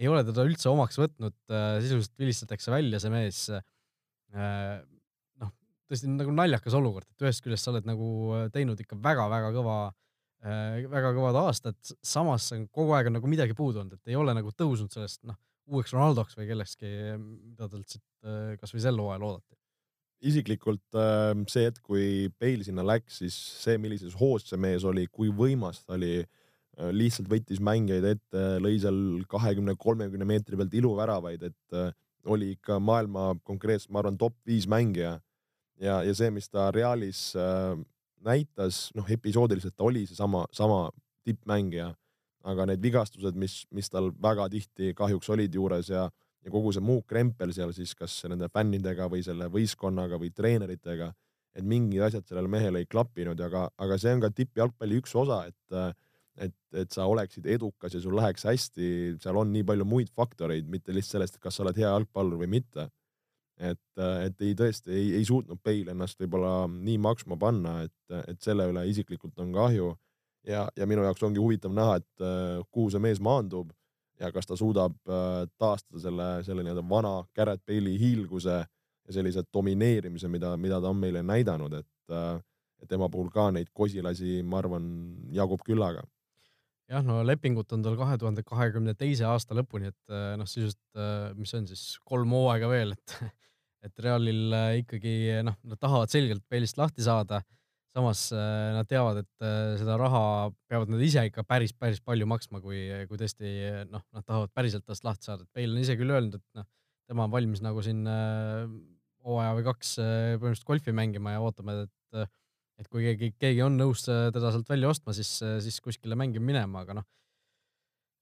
ei ole teda üldse omaks võtnud, äh, sisuliselt vilistatakse välja see mees. Äh, noh, tõesti nagu naljakas olukord, et ühest küljest sa oled nagu äh, teinud ikka väga-väga kõva, väga kõvad aastad, samas kogu aeg on nagu midagi puudu olnud, et ei ole nagu tõusnud sellest noh, uueks Ronaldoks või kellekski, mida talt siit kasvõi sel hooajal oodati isiklikult see hetk, kui Bale sinna läks, siis see, millises hoos see mees oli, kui võimas ta oli Äh, lihtsalt võttis mängijaid ette, lõi seal kahekümne, kolmekümne meetri pealt iluväravaid, et äh, oli ikka maailma konkreetselt, ma arvan, top viis mängija. ja, ja see, mis ta Realis äh, näitas, noh, episoodiliselt ta oli seesama, sama tippmängija, aga need vigastused, mis, mis tal väga tihti kahjuks olid juures ja, ja kogu see muu krempel seal siis kas nende fännidega või selle võistkonnaga või treeneritega, et mingid asjad sellele mehele ei klappinud, aga, aga see on ka tippjalgpalli üks osa, et et, et sa oleksid edukas ja sul läheks hästi, seal on nii palju muid faktoreid, mitte lihtsalt sellest, kas sa oled hea jalgpallur või mitte. Et, et ei tõesti ei, ei suutnud Bale ennast võib-olla nii maksma panna, et, et selle üle isiklikult on kahju. ja, ja minu jaoks ongi huvitav näha, et kuhu see mees maandub ja kas ta suudab taastada selle, selle nii-öelda vana Garrett Bale'i hiilguse ja sellise domineerimise, mida, mida ta on meile näidanud, et, et tema puhul ka neid kosilasi, ma arvan, jagub küllaga jah, no lepingut on tal kahe tuhande kahekümne teise aasta lõpuni, et äh, noh, sisuliselt, äh, mis on siis kolm hooaega veel, et, et Realil äh, ikkagi noh, nad tahavad selgelt Bale'ist lahti saada. samas nad teavad, et seda raha peavad nad ise ikka päris, päris palju maksma, kui, kui tõesti noh, nad tahavad päriselt tast lahti saada, et Bale on ise küll öelnud, et noh, tema on valmis nagu siin hooaja või kaks põhimõtteliselt golfi mängima ja ootame, et et kui keegi, keegi on nõus äh, teda sealt välja ostma, siis, äh, siis kuskile mängima minema, aga noh,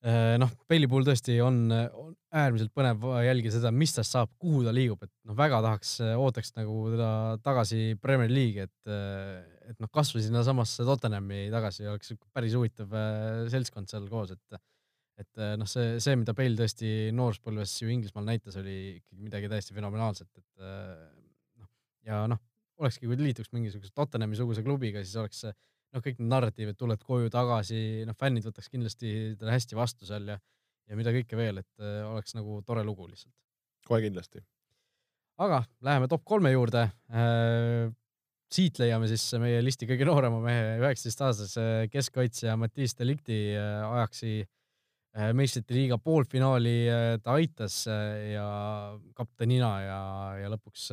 äh, noh, Bailey puhul tõesti on, on äärmiselt põnev jälgida seda, mis tast saab, kuhu ta liigub, et noh, väga tahaks, ootaks nagu teda tagasi Premier League'i, et, et noh, kasvõi sinnasamasse Tottenhami tagasi oleks päris huvitav seltskond seal koos, et, et noh, see, see, mida Bale tõesti nooruspõlves ju Inglismaal näitas, oli ikkagi midagi täiesti fenomenaalset, et noh, ja noh olekski, kui liituks mingisuguse Tottenhami suguse klubiga, siis oleks noh, kõik need narratiivid, tuled koju tagasi, noh, fännid võtaks kindlasti teda hästi vastu seal ja, ja mida kõike veel, et äh, oleks nagu tore lugu lihtsalt. kohe kindlasti. aga läheme top kolme juurde äh, siit leiame siis meie listi kõige noorema mehe, üheksateistaastase keskkaitsja Mattias Delikti äh, ajaksi äh, meistrite liiga poolfinaali äh, ta aitas ja kaptenina ja, ja lõpuks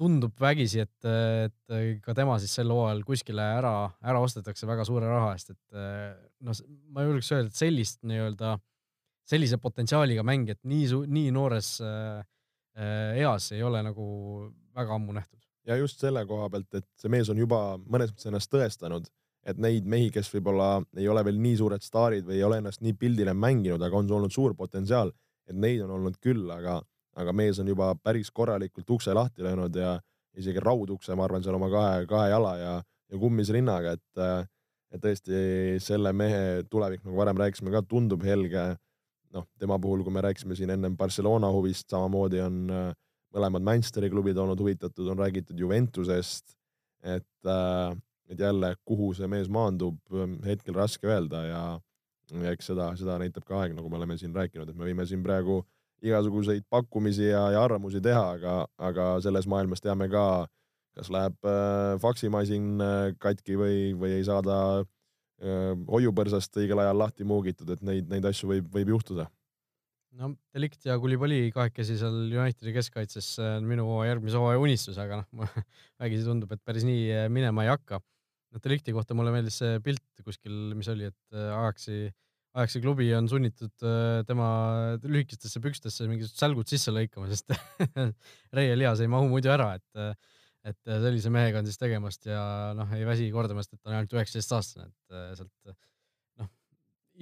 tundub vägisi, et, et ka tema siis sel hooajal kuskile ära, ära ostetakse väga suure raha eest, et noh, ma julgeks öelda, et sellist nii-öelda, sellise potentsiaaliga mängijat nii, nii noores eas ei ole nagu väga ammu nähtud. Ja just selle koha pealt, et see mees on juba mõnes mõttes ennast tõestanud, et neid mehi, kes võib-olla ei ole veel nii suured staarid või ei ole ennast nii pildile mänginud, aga on olnud suur potentsiaal, et neid on olnud küll, aga, aga mees on juba päris korralikult ukse lahti löönud ja isegi raudukse, ma arvan, seal oma kahe, kahe jala ja, ja kummis rinnaga, et, et tõesti selle mehe tulevik, nagu varem rääkisime ka, tundub helge. noh, tema puhul, kui me rääkisime siin ennem Barcelona huvist, samamoodi on mõlemad Manchesteri klubid olnud huvitatud, on räägitud Juventusest, et, et jälle, kuhu see mees maandub, hetkel raske öelda ja, ja eks seda, seda näitab ka aeg, nagu me oleme siin rääkinud, et me võime siin praegu igasuguseid pakkumisi ja, ja arvamusi teha, aga, aga selles maailmas teame ka, kas läheb äh, faksimasin äh, katki või, või ei saada äh, hoiupõrsast õigel ajal lahti muugitud, et neid, neid asju võib, võib juhtuda no Delikt ja Kulibali kahekesi seal Unitedi keskkaitses on minu järgmise hooaja unistus, aga noh, vägisi tundub, et päris nii äh, minema ei hakka. no Delikti kohta mulle meeldis see pilt kuskil, mis oli, et äh, Ajaxi klubi on sunnitud äh, tema lühikestesse pükstesse mingisugused sälgud sisse lõikama, sest reielihas ei mahu muidu ära, et et sellise mehega on siis tegemist ja noh, ei väsi kordamast, et ta on ainult üheksateist aastane, et sealt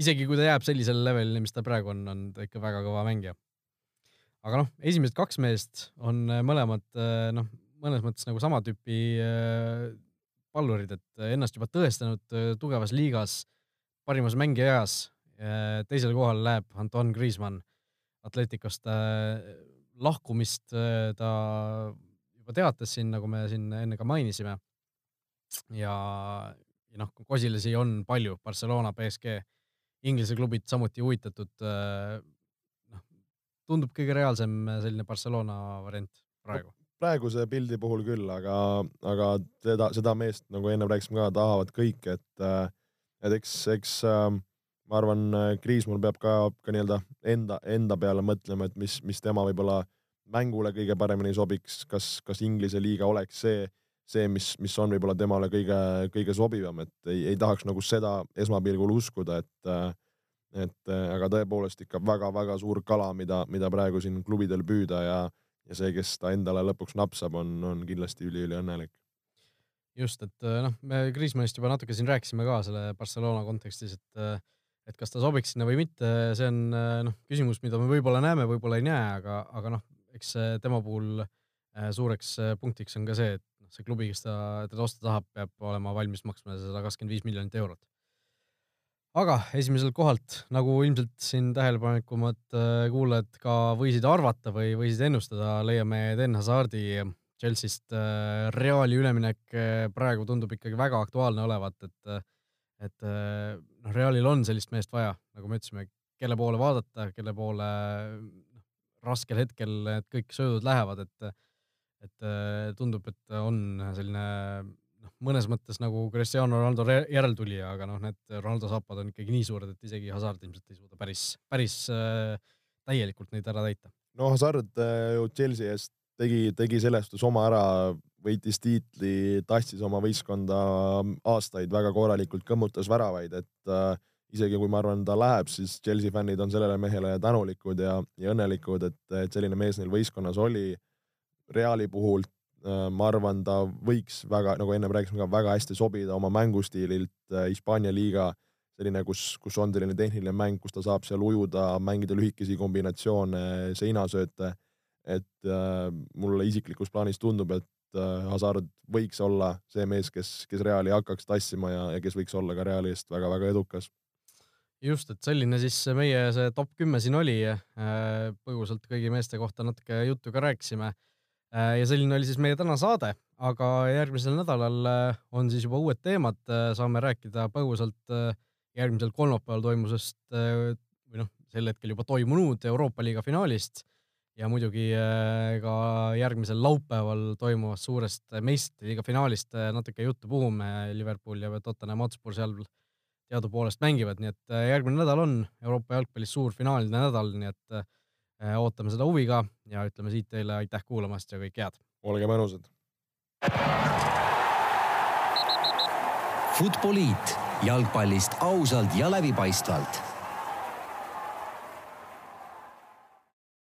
isegi kui ta jääb sellisele levelile, mis ta praegu on, on ta ikka väga kõva mängija. aga noh, esimesed kaks meest on äh, mõlemad äh, noh, mõnes mõttes nagu sama tüüpi äh, pallurid, et ennast juba tõestanud tugevas liigas, parimas mängija eas. Teisele kohale läheb Anton Griezmann Atleticost. lahkumist ta juba teatas siin, nagu me siin enne ka mainisime. ja, ja noh, kosilasi on palju, Barcelona, BSG Inglise klubid samuti huvitatud. Äh, noh, tundub kõige reaalsem selline Barcelona variant praegu. praeguse pildi puhul küll, aga, aga seda, seda meest nagu ennem rääkisime ka, tahavad kõik, et, äh, et eks, eks ähm, ma arvan, Kriismann peab ka, ka nii-öelda enda, enda peale mõtlema, et mis, mis tema võib-olla mängule kõige paremini sobiks, kas, kas Inglise liiga oleks see see, mis, mis on võib-olla temale kõige, kõige sobivam, et ei, ei tahaks nagu seda esmapilgul uskuda, et et aga tõepoolest ikka väga-väga suur kala, mida, mida praegu siin klubidel püüda ja, ja see, kes ta endale lõpuks napsab, on, on kindlasti üliüliõnnelik. just, et noh, me Kriismannist juba natuke siin rääkisime ka selle Barcelona kontekstis, et et kas ta sobiks sinna või mitte, see on noh, küsimus, mida me võib-olla näeme, võib-olla ei näe, aga, aga noh, eks tema puhul suureks punktiks on ka see, et see klubi, kes ta, teda osta tahab, peab olema valmis maksma sada kakskümmend viis miljonit eurot. aga esimeselt kohalt, nagu ilmselt siin tähelepanelikumad äh, kuulajad ka võisid arvata või võisid ennustada, leiame Eden Hazardi Chelsea'st Reali üleminek praegu tundub ikkagi väga aktuaalne olevat, et et noh, Realil on sellist meest vaja, nagu me ütlesime, kelle poole vaadata, kelle poole noh, raskel hetkel need kõik söödud lähevad, et et äh, tundub, et on selline noh, mõnes mõttes nagu Cristiano Ronaldo järeltulija, aga noh, need Ronaldo saapad on ikkagi nii suured, et isegi Hazard ilmselt ei suuda päris, päris äh, täielikult neid ära täita. no Hazard äh, ju Chelsea eest tegi, tegi selles suhtes oma ära, võitis tiitli, tassis oma võistkonda aastaid väga korralikult, kõmmutas väravaid, et äh, isegi kui ma arvan, ta läheb, siis Chelsea fännid on sellele mehele tänulikud ja, ja õnnelikud, et, et selline mees neil võistkonnas oli Reali puhul äh, ma arvan, ta võiks väga, nagu ennem rääkisime ka, väga hästi sobida oma mängustiililt äh, Hispaania liiga, selline, kus, kus on selline tehniline mäng, kus ta saab seal ujuda, mängida lühikesi kombinatsioone, seinasööte. et äh, mulle isiklikus plaanis tundub, et äh, Hazard võiks olla see mees, kes, kes Reali hakkaks tassima ja, ja kes võiks olla ka Reali eest väga-väga edukas just, et selline siis meie see top kümme siin oli. Äh, põgusalt kõigi meeste kohta natuke juttu ka rääkisime ja selline oli siis meie täna saade, aga järgmisel nädalal on siis juba uued teemad, saame rääkida põgusalt järgmisel kolmapäeval toimusest või noh, sel hetkel juba toimunud Euroopa liiga finaalist ja muidugi ka järgmisel laupäeval toimuvast suurest meistriliiga finaalist natuke juttu puhume. Liverpool ja Tottenham Hotspur seal teadupoolest mängivad, nii et äh, järgmine nädal on Euroopa jalgpallis suur finaalide nädal, nii et äh, ootame seda huviga ja ütleme siit teile aitäh kuulamast ja kõike head. olge mõnusad. Futboliit jalgpallist ausalt ja läbipaistvalt